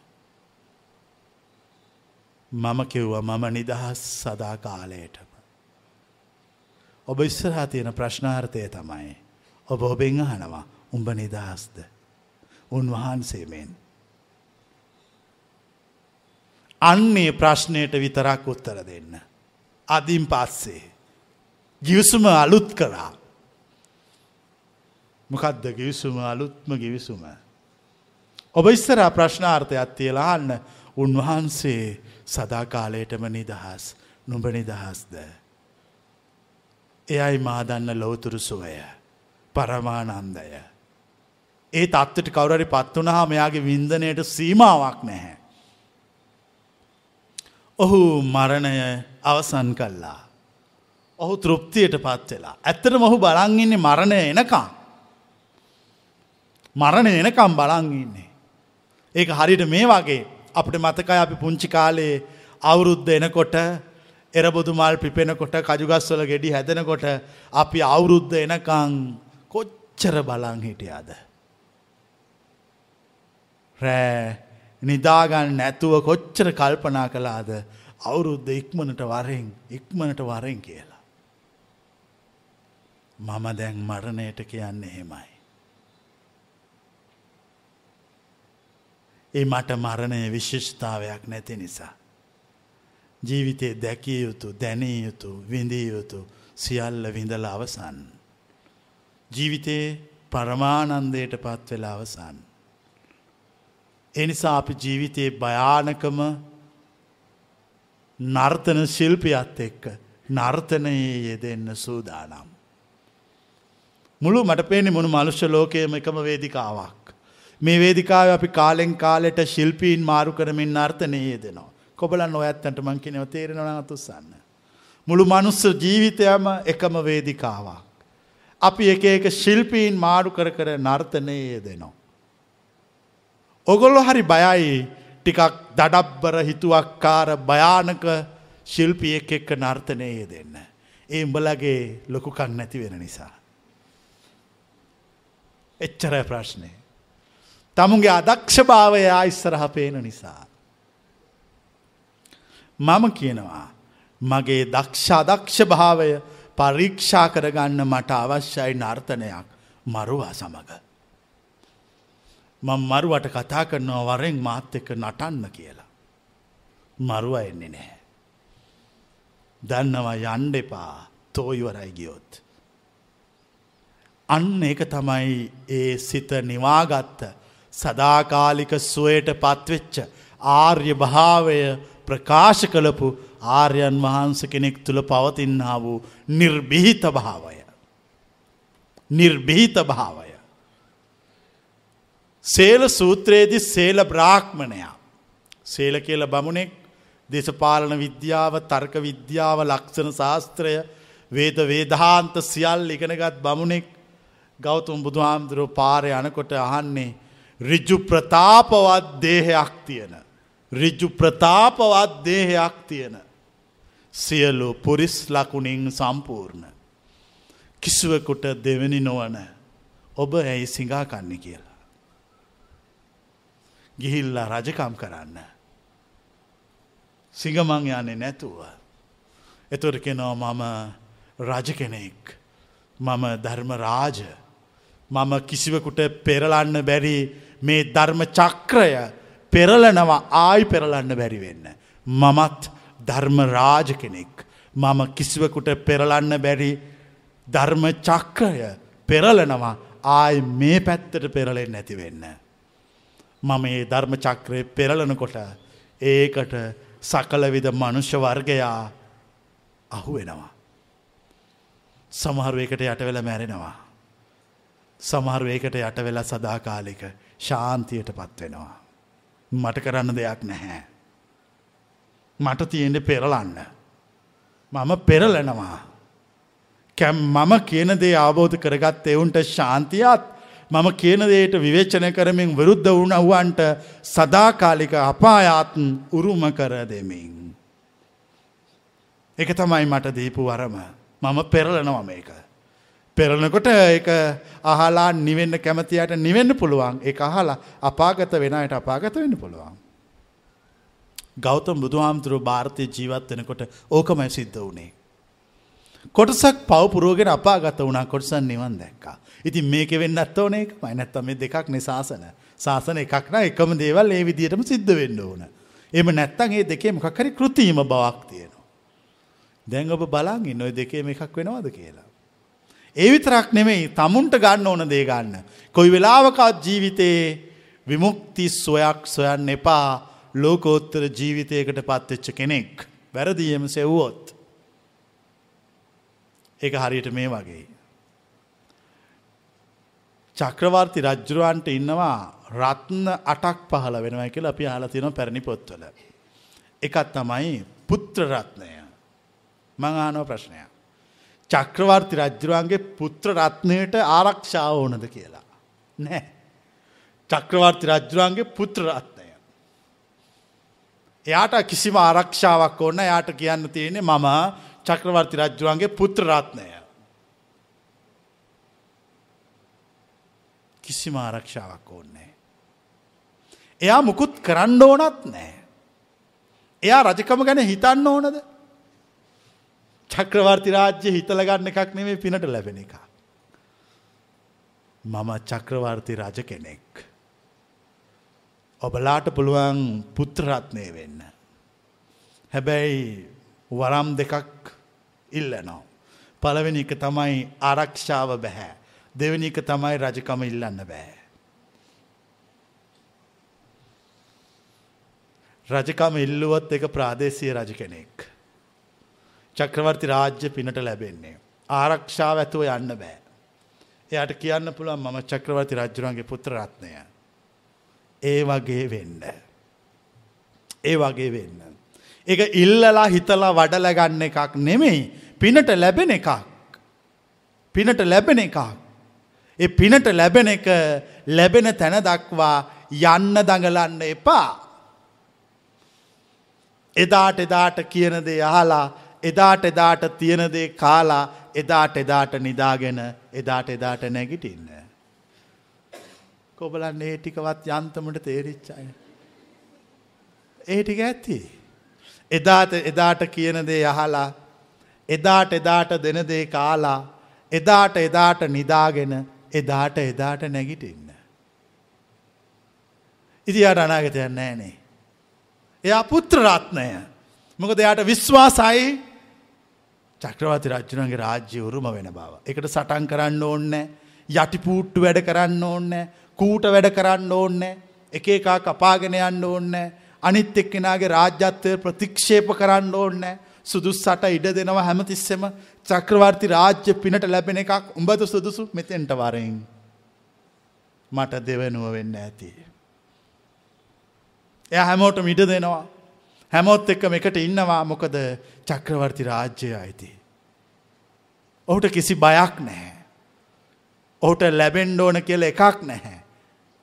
මම කිව්ව මම නිදහස් සදාකාලයටම. ඔබ ඉස්සරහා තියෙන ප්‍රශ්නාර්ථය තමයි. ඔබ ඔබෙන් අහනවා උඹ නිදහස්ද. උන්වහන්සේමෙන්. අන්නේ ප්‍රශ්නයට විතරක් උත්තර දෙන්න. අදින් පස්සේ. ගිවිසුම අලුත් කරා. මොකක්ද ගිවිසුම අලුත්ම ගිවිසුම. ඔබ ඉස්සරා ප්‍රශ්නාර්ථයක් තියලාන්න උන්වහන්සේ සදාකාලයටම නිදහස් නුඹ නිදහස්ද. එයයි මාදන්න ලෝතුරු සුවය පරමානන්දය. ඒ තත්වට කවුරරි පත් වනහා මෙයාගේ වින්දනයට සීමාවක් නැහැ. ඔහු මරණය අවසන් කල්ලා. ඔහු තෘප්තියට පත් වෙලා. ඇත්තට මොහු බලංඉන්නේ මරණය එනකා. මරණ එනකම් බලංඉන්නේ. ඒක හරිට මේ වගේ අපට මතකයි අපි පුංචි කාලේ අවුරුද්ධ එනකොට එරබොදු මල් පිපෙනකොට කජුගස්වල ගෙඩි හැදෙනකොට අපි අවුරුද්ධ එනකං කොච්චර බලං හිටියාද. රෑ නිදාගන්න නැතුව කොච්චර කල්පනා කලාද අවුරුද්ධ ඉක්මනට වරෙන් ඉක්මනට වරෙන් කියලා. මම දැන් මරණයට කියන්න එහෙමයි. ඒ මට මරණය විශිෂ්ඨාවයක් නැති නිසා. ජීවිතේ දැකිය යුතු දැනිය යුතු විඳිය යුතු සියල්ල විඳල අවසන්. ජීවිතයේ පරමානන්දයට පත් වෙලා අවසන්. එනිසා අපි ජීවිතයේ භයානකම නර්තන ශිල්පියත් එක්ක නර්තනයේ යෙදෙන්න සූදානම්. මුළු මට පේනෙ මුණු මනුෂ්‍ය ලෝකයම එකම වේදිකාවක්. මේ වේදිකාව අපි කාලෙන් කාලෙට ශිල්පීන් මාරු කරමින් නර්තනයේ දෙනවා. කොබලන් ඔයත්තන්ට මං කියනව තේරෙනවා නතුස්සන්න. මුළු මනුස්ස ජීවිතයම එකම වේදිකාවක්. අපි එක එක ශිල්පීන් මාරු කර කර නර්තනයේ දෙනවා. ඔගොල්ලො හරි බයයි ටිකක් දඩබ්බර හිතුවක්කාර භයානක ශිල්පියෙක් එක්ක නර්තනයේ දෙන්න. ඒ උඹලගේ ලොකුකක් නැති වෙන නිසා. එච්චර ප්‍රශ්නය. තමුන්ගේ අදක්ෂභාවය ආයිස්සරහ පේන නිසා. මම කියනවා. මගේ දක්ෂාදක්ෂ භාවය පරීක්ෂා කරගන්න මට අවශ්‍යයි නර්තනයක් මරුවා සමඟ. මං මරුවට කතා කරනවා වරෙන් මාත් එක්ක නටන්න කියලා. මරුව එන්නේ නැහැ. දන්නවා යන්ඩ එපා තෝයිවරයි ගියොත්. අන්න එක තමයි ඒ සිත නිවාගත්ත සදාකාලික සුවයට පත්වෙච්ච ආර්ය භාවය ප්‍රකාශ කළපු ආර්යන් වහන්ස කෙනෙක් තුළ පවතින්නා වූ නිර්බිහිත භාවය. නිර්බිහිත භාවය. සේල සූත්‍රයේදි සේල බ්‍රාහ්මණයා. සේල කියල බමුණෙක් දේශපාලන විද්‍යාව තර්ක විද්‍යාව ලක්ෂණ ශාස්ත්‍රය වේද වේදහාන්ත සියල් ඉගෙනගත් බමුණෙක් ගෞතුම් බුදුහාමුදුරුව පාරය යනකොට අහන්නේ රිජ්ජු ප්‍රතාපවත් දේහයක් තියෙන. රිජ්ජු ප්‍රතාපවත් දේහයක් තියෙන. සියලු පුරිස් ලකුණින් සම්පූර්ණ. කිසිවකුට දෙවැනි නොවන ඔබ ඇයි සිංහා කන්නේ කියලා. ගිහිල්ලා රජකම් කරන්න. සිගමං යන්නේ නැතුව. එතුර කෙනවා මම රජ කෙනෙක්. මම ධර්ම රාජ. මම කිසිවකුට පෙරලන්න බැරි මේ ධර්ම චක්‍රය පෙරලනවා ආයි පෙරලන්න බැරි වෙන්න. මමත් ධර්ම රාජ කෙනෙක්. මම කිසිවකුට පෙරලන්න බැරි ධර්ම චක්‍රය පෙරලනවා ආය මේ පැත්තට පෙරලෙන් නැති වෙන්න. මම ඒ ධර්ම චක්‍රය පෙරලනකොට ඒකට සකලවිද මනුෂ්‍ය වර්ගයා අහු වෙනවා. සමහරුවකට යටවෙල මැරෙනවා. සමහරුවකට යට වෙලා සදාකාලික ශාන්තියට පත්වෙනවා. මට කරන්න දෙයක් නැහැ. මට තියෙන්ට පෙරලන්න. මම පෙරලෙනවා. කැම් මම කියන දේ අවබෝධ කරගත් එවුන්ට ශාන්තියත් මම කියන දේට විවේචනය කරමින් විරුද්ධ වුණව්වන්ට සදාකාලික අපායාත්න් උරුම කර දෙමින්. එක තමයි මට දීපු වරම මම පෙරලනවා මේක. පෙරලනකොට ඒක අහලා නිවෙන්න කැමතියට නිවෙන්න පුළුවන් ඒ අහලා අපාගත වෙනයට අපාගත වෙන්න පුළුවන්. ගෞතම් බුදුහාමුදුරුව භාරතය ජීවත් වෙනකොට ඕකමයි සිද්ධ වනේ. කොටසක් පවපුරුවගෙන අපාගත වුණා කොටසන් නිවන් දැක්කා. ඉතින් මේක වෙන්න ඇත්තවන එක මයි නැත්තම මේ දෙකක් නිසාසන. ශාසන එකක් න එකම දේවල් ඒ විදිහටම සිද්ධ වෙන්න ඕන. එම නැත්තන් ඒ දෙකේ මොකක්හරි කෘතිීම බවක් තියෙනවා. දැන් ඔබ බලන් ඉන්න ඔය දෙකේම එකක් වෙනවාද කියලා. ඒ විතරක් නෙමෙයි තමුන්ට ගන්න ඕන දේ ගන්න. කොයි වෙලාවකත් ජීවිතයේ විමුක්ති සොයක් සොයන්න එපා ලෝකෝත්තර ජීවිතයකට පත්වෙච්ච කෙනෙක්. වැරදියම සෙව්වොත්. ඒක හරියට මේ වගේ. චක්‍රවර්ති රජ්ජුරුවන්ට ඉන්නවා රත්න අටක් පහල වෙනවා කියලා අපි අහලා තියෙනවා පැරණි පොත්වල. එකක් තමයි පුත්‍ර රත්නය. මං අහනවා ප්‍රශ්නයක්. චක්‍රවර්ති රජ්ජුරුවන්ගේ පුත්‍ර රත්නයට ආරක්ෂාව ඕනද කියලා. නෑ. චක්‍රවර්ති රජ්ජුරුවන්ගේ පුත්‍ර රත්නය. එයාට කිසිම ආරක්ෂාවක් ඕන්න යාට කියන්න තියෙන්නේ මම චක්‍රවර්ති රජ්ජුවන්ගේ පුත්‍ර රත්නය. කිසිම ආරක්ෂාවක් ඕන්නේ. එයා මුකුත් කරන්න ඕනත් නෑ. එයා රජකම ගැන හිතන්න ඕනද. චක්‍රවර්ති රාජ්‍ය හිතලගන්න එකක් නෙමේ පිනට ලැබෙන එක. මම චක්‍රවර්ති රජ කෙනෙක්. ඔබලාට පුළුවන් පුත්‍රරත්නය වෙන්න. හැබැයි වරම් දෙකක් ඉල්ලනවා. පළවෙනි එක තමයි ආරක්ෂාව බැහැ. දෙවැනි එක තමයි රජකම ඉල්ලන්න බෑ. රජකම ඉල්ලුවොත් එක ප්‍රාදේශය රජ කෙනෙක්. චක්‍රවර්ති රාජ්‍ය පිනට ලැබෙන්නේ. ආරක්ෂාව ඇතුව යන්න බෑ. එයට කියන්න පුළුවන් මම චක්‍රවර්ති රජ්ජුරන්ගේ පුත්‍ර රත්නය. ඒ වගේ වෙන්න. ඒ වගේ වෙන්න. එක ඉල්ලලා හිතලා වඩල ගන්න එකක් නෙමෙයි පිනට ලැබෙන එකක්. පිනට ලැබෙන එකක්. ඒ පිනට ලැබෙන එක ලැබෙන තැන දක්වා යන්න දඟලන්න එපා. එදාට එදාට කියනදේ අහලා එදාට එදාට තියෙනදේ කාලා එදාට එදාට නිදාගෙන එදාට එදාට නැගිටින්න. කොබලන් ඒ ටිකවත් යන්තමට තේරිච්චාය. ඒ ටික ඇත්ති. එදාට එදාට කියනදේ අහලා එදාට එදාට දෙනදේ කාලා එදාට එදාට නිදාගෙන එදාට එදාට නැගිටින්න. ඉදියාට අනාගතයන් නෑනේ. එයා පුත්‍ර රත්නය. මොකද එයාට විශ්වාසයි චක්‍රවර්ති රජ්ජුණන්ගේ රාජ්‍ය උරුම වෙන බව. එකට සටන් කරන්න ඕන්නෑ යටිපූට්ටු වැඩ කරන්න ඕන්නෑ කූට වැඩ කරන්න ඕන්නෑ එක එකා කපාගෙන යන්න ඕන්නෑ අනිත් එක්කෙනගේ රාජ්‍යත්වය ප්‍රතික්ෂේප කරන්න ඕන්නෑ සුදුස්සට ඉඩ දෙනවා හැමතිස්සෙම චක්‍රවර්ති රාජ්‍ය පිනට ලැබෙන එකක් උඹද සුදුසු මෙතෙන්ට වරෙන් මට දෙවනුව වෙන්න ඇති. එය හැමෝට මිඩ දෙනවා හැමෝත් එක්කම එකට ඉන්නවා මොකද චක්‍රවර්ති රාජ්‍යය අයිති. ඔහුට කිසි බයක් නැහැ. ඔහුට ලැබෙන්ඩ ඕන කියල එකක් නැහැ.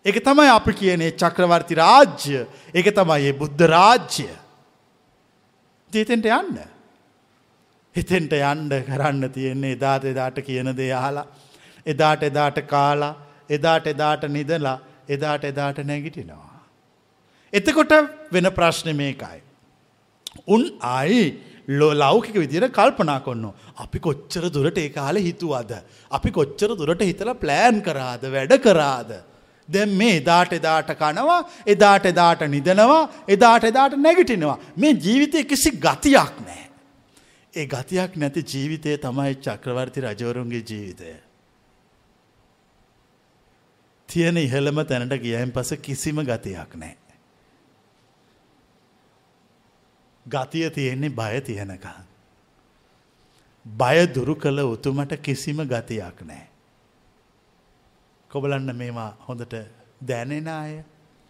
එක තමයි අපි කියනේ චක්‍රවර්ති රාජ්‍ය එක තමයි ඒ බුද්ධ රාජ්‍ය. ජීතෙන්ට යන්න. හිතෙන්ට යන්ඩ කරන්න තියෙන්නේ එදාට එදාට කියන දේ අහලා. එදාට එදාට කාලා එදාට එදාට නිදලා එදාට එදාට නැගිටිනවා. එතකොට වෙන ප්‍රශ්න මේකයි. උන් අයි ලෝ ලෞකික විදිර කල්පනා කොන්න. අපි කොච්චර දුරට ඒ කාල හිතුවද. අපි කොච්චර දුරට හිතල ප්ලෑන් කරාද වැඩ කරාද. දැම් මේ එදාට එදාට කනවා එදාට එදාට නිදනවා එදාට එදාට නැගිටිනවා. මේ ජීවිතය කිසි ගතියක් නෑ. ඒ ගතියක් නැති ජීවිතය තමයි චක්‍රවර්ති රජවරුන්ගේ ජීවිතය. තියෙන ඉහළම තැනට ගියයින් පස කිසිම ගතියක් නෑ. ගතිය තියෙන්නේ බය තියෙනක. බය දුරු කළ උතුමට කිසිම ගතියක් නෑ. කොබලන්න මේවා හොඳට දැනෙන අය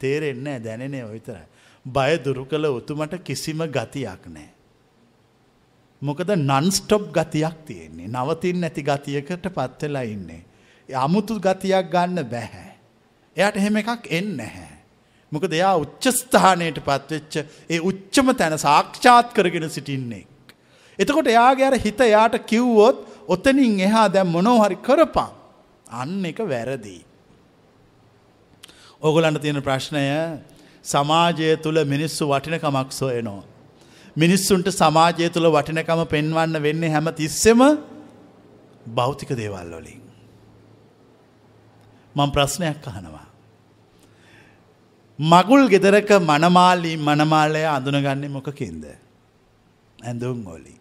තේරෙන්න දැනෙනේ ඔවිතරයි. බය දුරු කළ උතුමට කිසිම ගතියක් නෑ. මොකද නන්ස්ටොප් ගතියක් තියෙන්නේ නවතින් නැති ගතියකට පත්වෙලා ඉන්නේ. අමුතු ගතියක් ගන්න බැහැ. එයට එහෙම එකක් එන්න නැහැ. මොකද එයා උච්චස්ථානයට පත්වෙච්ච ඒ උච්චම තැන සාක්ෂාත් කරගෙන සිටින්නේ. එතකොට එයාගේ අර හිත යාට කිව්වොත් ඔතනින් එහා දැම් මොනෝහරි කරපං අන්න එක වැරදිී. ඕගොලන්ට තියෙන ප්‍රශ්නය සමාජය තුළ මිනිස්සු වටිනකමක් සොයනෝ. මිනිස්සුන්ට සමාජය තුළ වටිනකම පෙන්වන්න වෙන්නේ හැම තිස්සෙම භෞතික දේවල් වලින්. මං ප්‍රශ්නයක් අහනවා. මගුල් ගෙදරක මනමාලී මනමාලය අඳුනගන්නේ මොකකින්ද. ඇඳුම් ඔලි.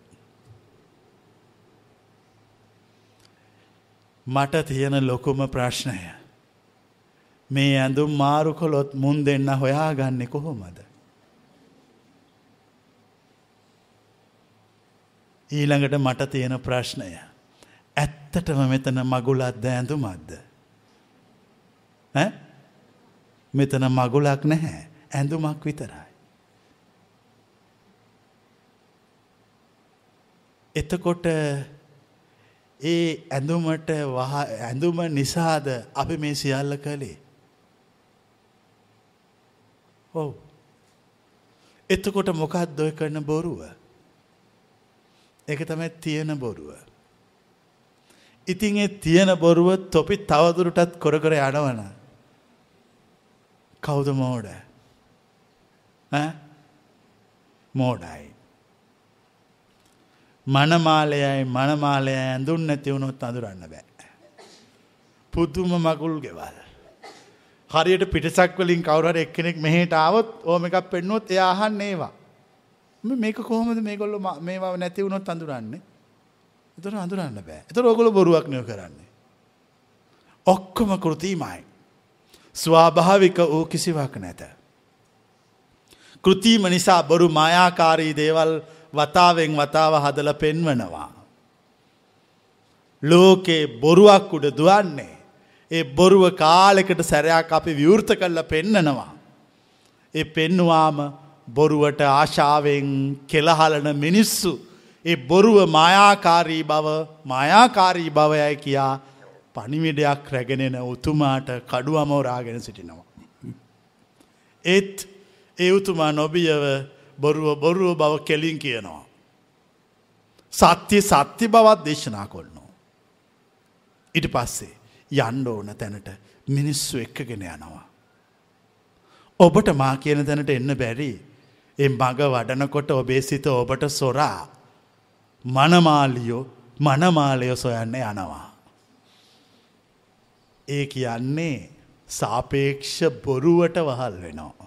මට තියෙන ලොකුම ප්‍රශ්නය. මේ ඇඳුම් මාරු කොළොත් මුන් දෙන්න හොයාගන්න කොහොමද. ඊළඟට මට තියෙන ප්‍රශ්නය. ඇත්තටම මෙතන මගුලත්ද ඇඳුමත්ද. මෙතන මගුලක් නැහැ ඇඳුමක් විතරයි. එතකොට ඒ ඇඳුමට ඇඳුම නිසාද අපි මේ සියල්ල කළේ. ඔව්. එතකොට මොකක්ද ඔය කරන බොරුව. එක තමයි තියෙන බොරුව. ඉතින් ඒ තියෙන බොරුව තොපි තවදුරටත් කොර කර යනවන. කවුද මෝඩ මෝඩයි. මනමාලයයි මනමාලය ඇඳුන් නැති වුණොත් අඳුරන්න බෑ. පුදුම මකුල් ගෙවල්. හරියට පිටසක් වලින් කවුරට එක්කෙනෙක් මෙහට ආවොත් ඕම එකක් පෙන්නුවොත් එය අහන්න ඒවා. මේක කොහොමද මේගොල්ල මේවා නැති වුණොත් අඳුරන්නේ. එතර අඳුරන්න බෑ. එතර ඔගොල බොරුවක් නය කරන්නේ. ඔක්කොම කෘතිීමයි. ස්වාභාවික වූ කිසිවක් නැත. කෘතිීම නිසා බොරු මායාකාරී දේවල් වතාවෙන් වතාව හදල පෙන්වනවා. ලෝකේ බොරුවක් උඩ දුවන්නේ. ඒ බොරුව කාලෙකට සැරයක් අපි විවෘත කල්ල පෙන්නනවා. ඒ පෙන්නුවාම බොරුවට ආශාවෙන් කෙලහලන මිනිස්සු. ඒ බොරුව මායාකාරී බව මායාකාරී බවයයි කියා පනිවිඩයක් රැගෙනෙන උතුමාට කඩු අමෝරාගෙන සිටිනවා. ඒත් ඒ උතුමා නොබියව බොරුව බොරුව බව කෙලින් කියනවා. සත්‍යය සත්‍ය බවත් දේශනා කොල්නෝ. ඉට පස්සේ යන්ඩ ඕන තැනට මිනිස්සු එක්කගෙන යනවා. ඔබට මා කියන තැනට එන්න බැරි එ මග වඩනකොට ඔබේ සිත ඔබට සොරා මනමාලියෝ මනමාලයෝ සොයන්න යනවා. ඒ කියන්නේ සාපේක්ෂ බොරුවට වහල් වෙනවා.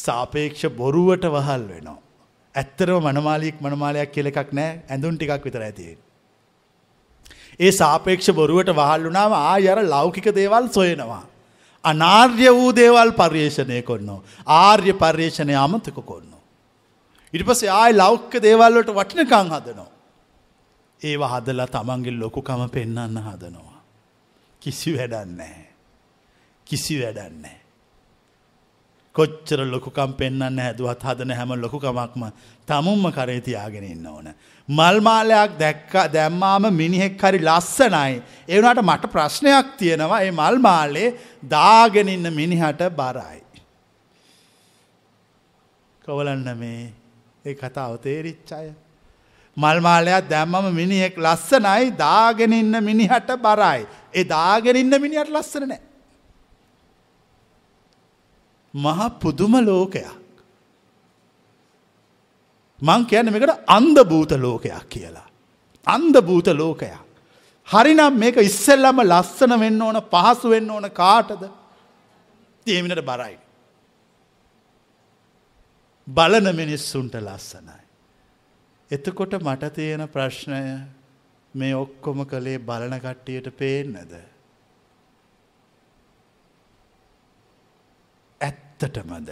සාපේක්ෂ බොරුවට වහල් වෙනවා. ඇත්තරම මනමාලියෙක් මනමාලයක් කියල එකක් නෑ ඇඳුන් ටිකක් විතර ඇතිේ. ඒ සාපේක්ෂ බොරුවට වහල්ලුනාම ආයර ලෞකික දේවල් සොයනවා. අනාර්ය වූ දේවල් පර්යේෂණය කොන්නෝ. ආර්ය පර්යේෂණය අමතක කොන්න. ඉට පස ආය ලෞක්ක දේවල්ලට වටිනකං හදනවා. ඒව හදලා තමන්ගේ ලොකුකම පෙන්නන්න හදනවා. කිසි වැඩන්නේ. කිසි වැඩන්නේ. කොච්චර ලොකුකම් පෙන්න්න හැදුවත් හදන හැම ලොකුකමක්ම තමුම්ම කරේ තියාගෙන ඉන්න ඕන. මල්මාලයක් දැක්ක දැම්මාම මිනිහෙක් හරි ලස්සනයි. ඒවනට මට ප්‍රශ්නයක් තියෙනවා ඒ මල්මාලේ දාගෙනඉන්න මිනිහට බරයි. කොවලන්න මේ ඒ කතාව තේරිච්ච අය. මල්මාලයක් දැම්මම මිනිහෙක් ලස්සනයි දාගෙනඉන්න මිනිහට බරයි. ඒ දාගෙනඉන්න මිනිහට ලස්සන නෑ. මහ පුදුම ලෝකයක්. මං කියන මේකට අන්ද භූත ලෝකයක් කියලා. අන්ද භූත ලෝකයක්. හරිනම් මේක ඉස්සෙල්ලම ලස්සන වෙන්න ඕන පහසු වෙන්න ඕන කාටද තියමිනට බරයි. බලන මිනිස්සුන්ට ලස්සනයි. එතකොට මට තියෙන ප්‍රශ්නය මේ ඔක්කොම කළේ බලන කට්ටියට පේන්නද. ඇත්තටමද.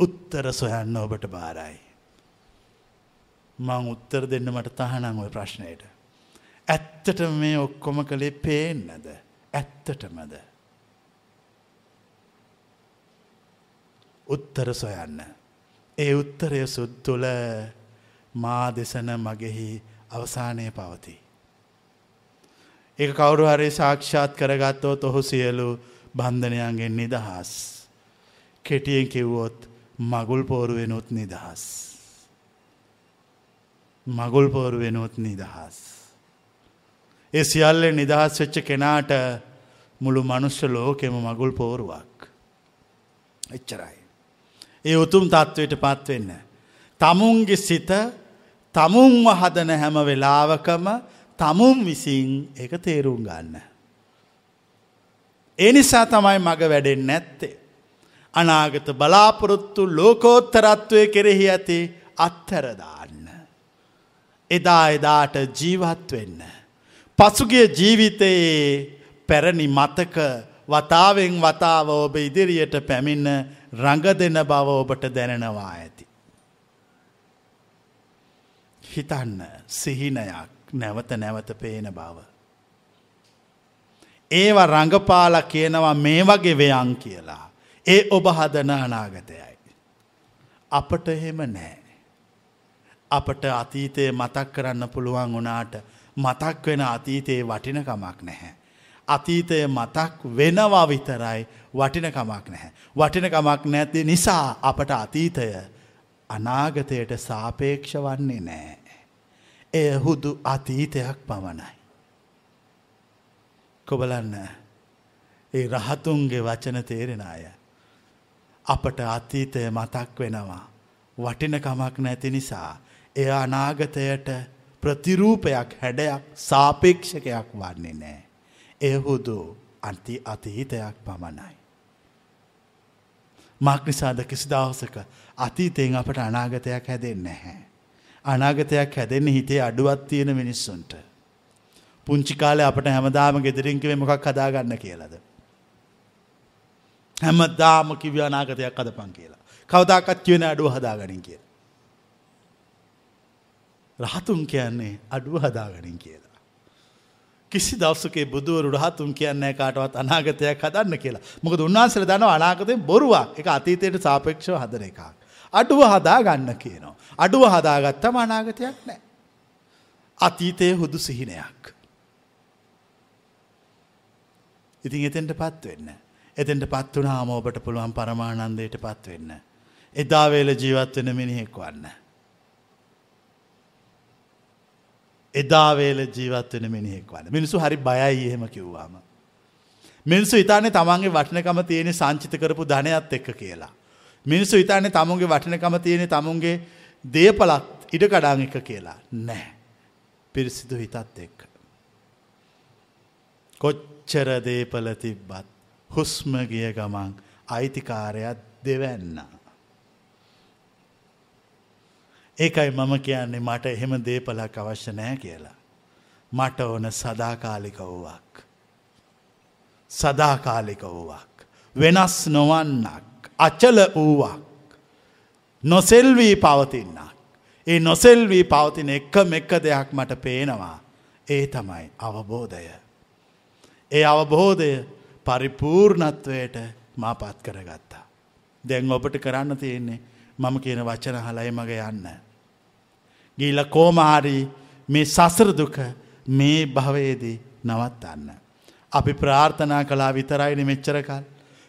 උත්තර සොයන්න ඔබට බාරයි. මං උත්තර දෙන්න මට තහනං ඔය ප්‍රශ්නයට. ඇත්තට මේ ඔක්කොම කළේ පේන්නද ඇත්තටමද. උත්තර සොයන්න. ඒ උත්තරය සුද්තුල මා දෙසන මගෙහි අවසානය පවතිී. ඒ කවුරු හරි සාක්ෂාත් කරගත්තෝත් ඔහු සියලු බන්ධනයන්ගෙන් නිදහස්. කෙටියෙන් කිව්වොත් මගුල් පෝරු වෙනුත් නිදහස්. මගුල් පෝරු වෙනුත් නිදහස්. ඒ සියල්ලෙ නිදහස් වෙච්ච කෙනාට මුළු මනුෂ්‍ය ලෝකෙම මගුල් පෝරුවක්. එච්චරයි. ඒ උතුම් තත්ත්වයට පත්වෙන්න. තමුන්ගේ සිත තමුන්ව හදන හැම වෙලාවකම තමුන් විසින් එක තේරුම් ගන්න. ඒ නිසා තමයි මග වැඩෙන් නැත්තේ. අනාගත බලාපොරොත්තු ලෝකෝත්තරත්වය කෙරෙහි ඇති අත්හැරදාන්න. එදා එදාට ජීවත් වෙන්න. පසුගිය ජීවිතයේ පැරණි මතක වතාවෙන් වතාව ඔබ ඉදිරියට පැමිණ රඟ දෙන බව ඔබට දැනෙනවා ඇති. හිතන්න සිහිනයක් නැවත නැවත පේන බව. ඒව රඟපාල කියනවා මේ වගේ වයන් කියලා. ඒ ඔබ හදන අනාගතයයි. අපට එහෙම නෑ. අපට අතීතය මතක් කරන්න පුළුවන් වනාට මතක් වෙන අතීතයේ වටිනකමක් නැහැ. අතීතය මතක් වෙනවා විතරයි වටිනකමක් නැහැ. වටිනකමක් නැති නිසා අපට අතීතය අනාගතයට සාපේක්ෂ වන්නේ නෑ. එය හුදු අතීතයක් පමණයි. කොබලන්න ඒ රහතුන්ගේ වචන තේරෙන අය. අපට අතීතය මතක් වෙනවා. වටිනකමක් නැති නිසා. එය අනාගතයට ප්‍රතිරූපයක් හැඩයක් සාපේක්ෂකයක් වන්නේ නෑ. එහුදු අන්ති අතීතයක් පමණයි. මක් නිසාද කිසි දවසක අතීතයෙන් අපට අනාගතයක් හැදෙන් නැහැ. අනාගතයක් හැදෙන්න හිතේ අඩුවත් තියෙන මිනිස්සුන්ට. පුංචි කාලේ අපට හැමදාම ගෙදරින්කිවේ මොකක් හදාගන්න කියලද. හැම දාම කිව අනාගතයක් අදපන් කියලා. කවදාකත් කියවෙන අඩුව හදාගනින් කිය. රහතුන් කියන්නේ අඩුව හදාගනින් කියලා. කිසි දවසකේ බුදුවරු රහතුන් කියන්නේ කාටවත් අනාගතයක් හදන්න කියලා මොකද උන්වහන්සල දනව අනාගතයෙන් බොරුවක් එක අතීතයට සාපේක්ෂව හදන එකක්. අඩුව හදා ගන්න කියනවා. අඩුව හදාගත්තම අනාගතයක් නෑ. අතීතය හුදු සිහිනයක්. ඉතින් එතෙන්ට පත්වෙන්න. එතෙන්ට පත් වනාම ඔබට පුළුවන් පරමාණන්දයට පත්වෙන්න. එදාවේල ජීවත් වෙන මිනිහෙක් වන්න. එදාවේල ජීවත් වෙන මිනිහෙක් වන්න මිනිසු හරි බයයි එහෙම කිව්වාම. මිනිසු ඉතානේ තමන්ගේ වටනකම තියෙන සංචිත කරපු ධනයත් එක්ක කියලා. මිනිස්සු හිතන්නේ තමුන්ගේ වටිනකම තියෙන තමුන්ගේ දේපලත් ඉඩ කඩාං එක කියලා නෑ. පිරිසිදු හිතත් එක්ක. කොච්චර දේපල තිබ්බත් හුස්ම ගිය ගමන් අයිතිකාරයක් දෙවැන්න. ඒකයි මම කියන්නේ මට එහෙම දේපලක් අවශ්‍ය නෑ කියලා. මට ඕන සදාකාලික වූවක්. සදාකාලික වූවක්. වෙනස් නොවන්නක්. අචල වූවක්. නොසෙල්වී පවතින්නක්. ඒ නොසෙල්වී පවතින එකම එක දෙයක් මට පේනවා. ඒ තමයි අවබෝධය. ඒ අවබෝධය පරිපූර්ණත්වයට මාපත් කරගත්තා. දැන් ඔබට කරන්න තියෙන්නේ මම කියන වචන හලයි මග යන්න. ගීල කෝමාරී මේ සසරදුක මේ භවයේදී නවත්තන්න. අපි ප්‍රාර්ථනා කලා විතරයින මෙච්චරකල්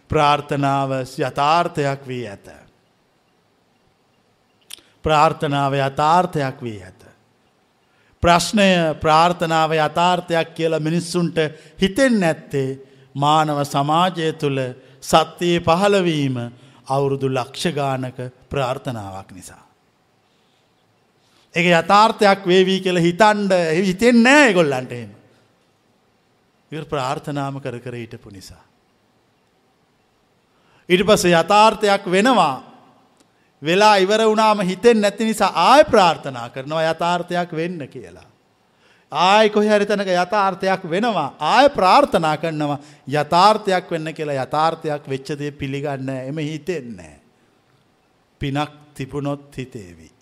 ප්‍රාර්ථනාව යථාර්ථයක් වී ඇත. ප්‍රාර්ථනාව යථාර්ථයක් වී ඇත. ප්‍රශ්නය ප්‍රාර්ථනාව යථාර්ථයක් කියලා මිනිස්සුන්ට හිතෙන් නැත්තේ මානව සමාජය තුළ සත්‍යයේ පහළවීම අවුරුදු ලක්ෂගානක ප්‍රාර්ථනාවක් නිසා. එක යථාර්ථයක් වේවී කියල හිතන්ඩ හිතෙන් නෑ ගොල්ලන්ට එහෙම. ඉ ප්‍රාර්ථනාම කර කර හිටපු නිසා. ඉට පස යථාර්ථයක් වෙනවා වෙලා ඉවර වුණාම හිතෙන් නැති නිසා ආය ප්‍රාර්ථනා කරනවා යථාර්ථයක් වෙන්න කියලා. ආය කොහැරිතනක යථාර්ථයක් වෙනවා ආය ප්‍රාර්ථනා කරනවා යථාර්ථයක් වෙන්න කියලා යථාර්ථයක් වෙච්චදේ පිළිගන්න එම හිතෙන්නේ. පිනක් තිබුණොත් හිතේවී.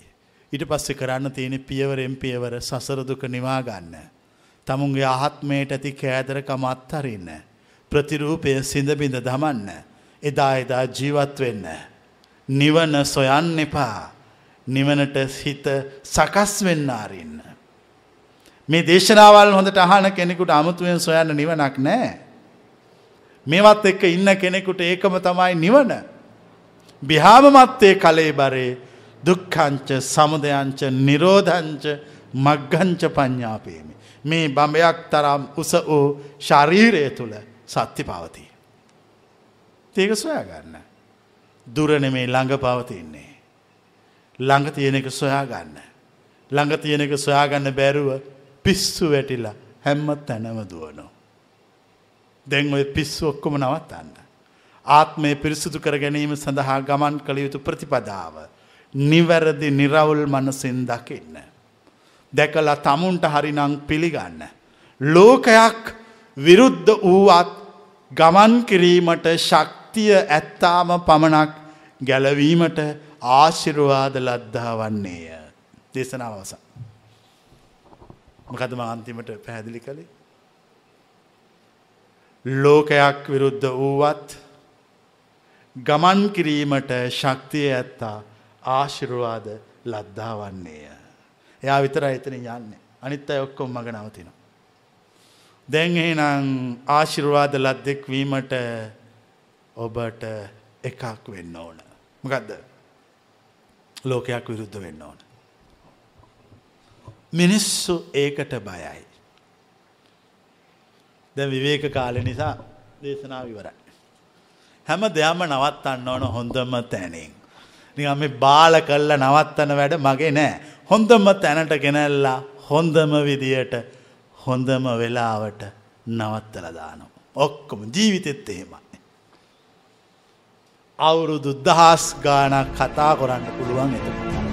ඊට පස්සේ කරන්න තියෙන පියවරෙන් පියවර සසරදුක නිවාගන්න. තමුන්ගේ ආහත්මයට ඇති කෑදරකම අත්හරින්න. ප්‍රතිරූපය සිඳබිඳ දමන්න. එදා එදා ජීවත් වෙන්න. නිවන සොයන්න එපා. නිවනට හිත සකස් වෙන්න අරින්න. මේ දේශනාවල් හොඳට අහන කෙනෙකුට අමුතුවෙන් සොයන්න නිවනක් නෑ. මේවත් එක්ක ඉන්න කෙනෙකුට ඒකම තමයි නිවන. බිහාමමත්තේ කලේ බරේ දුක්කංච සමුදයංච නිරෝධංච මග්ගංච පඤ්ඥාපේමි. මේ බඹයක් තරම් උස වූ ශරීරය තුළ සත්‍ය පවතිී. ඒක සොයාගන්න. දුරන මේ ළඟ පවතින්නේ. ළඟ තියෙන එක සොයාගන්න. ළඟ තියෙන එක සොයාගන්න බැරුව පිස්සු වැටිලා හැම්මත් තැනම දුවනෝ. දැන් ඔය පිස්සු ඔක්කොම නවත්තන්න. ආත්මය පිරිසුදු කර ගැනීම සඳහා ගමන් කළ යුතු ප්‍රතිපදාව. නිවැරදි නිරවුල් මනසින් දකින්න. දැකලා තමුන්ට හරිනං පිළිගන්න. ලෝකයක් විරුද්ධ වූවත් ගමන් කිරීමට ශක්තිය ඇත්තාම පමණක් ගැලවීමට ආශිරුවාද ලද්දා වන්නේය. දේශනාවස. මොකදම අන්තිමට පැහැදිලි කළේ. ලෝකයක් විරුද්ධ වූවත් ගමන් කිරීමට ශක්තිය ඇත්තා ආශිරුවාද ලද්දා වන්නේය. එයා විතර එතන යන්නේ අනිත් අය ඔක්කොම් මග නවතින. දැන් එහෙනම් ආශිර්වාද ලද්දෙක් වීමට ඔබට එකක් වෙන්න ඕන. මොකක්ද ලෝකයක් විරුද්ධ වෙන්න ඕන. මිනිස්සු ඒකට බයයි. දැ විවේක කාලෙ නිසා දේශනාව ඉවරයි. හැම දෙයක්ම නවත්තන්න ඕන හොඳම තැනින්. නිකම් මේ බාල කල්ල නවත්තන වැඩ මගේ නෑ. හොඳම තැනට ගෙනැල්ලා හොඳම විදියට හොඳම වෙලාවට නවත්තල දානවා. ඔක්කොම ජීවිතෙත් එහෙමයි. අවුරුදු දහස් ගානක් කතා කොරන්න පුළුවන් එතකොට.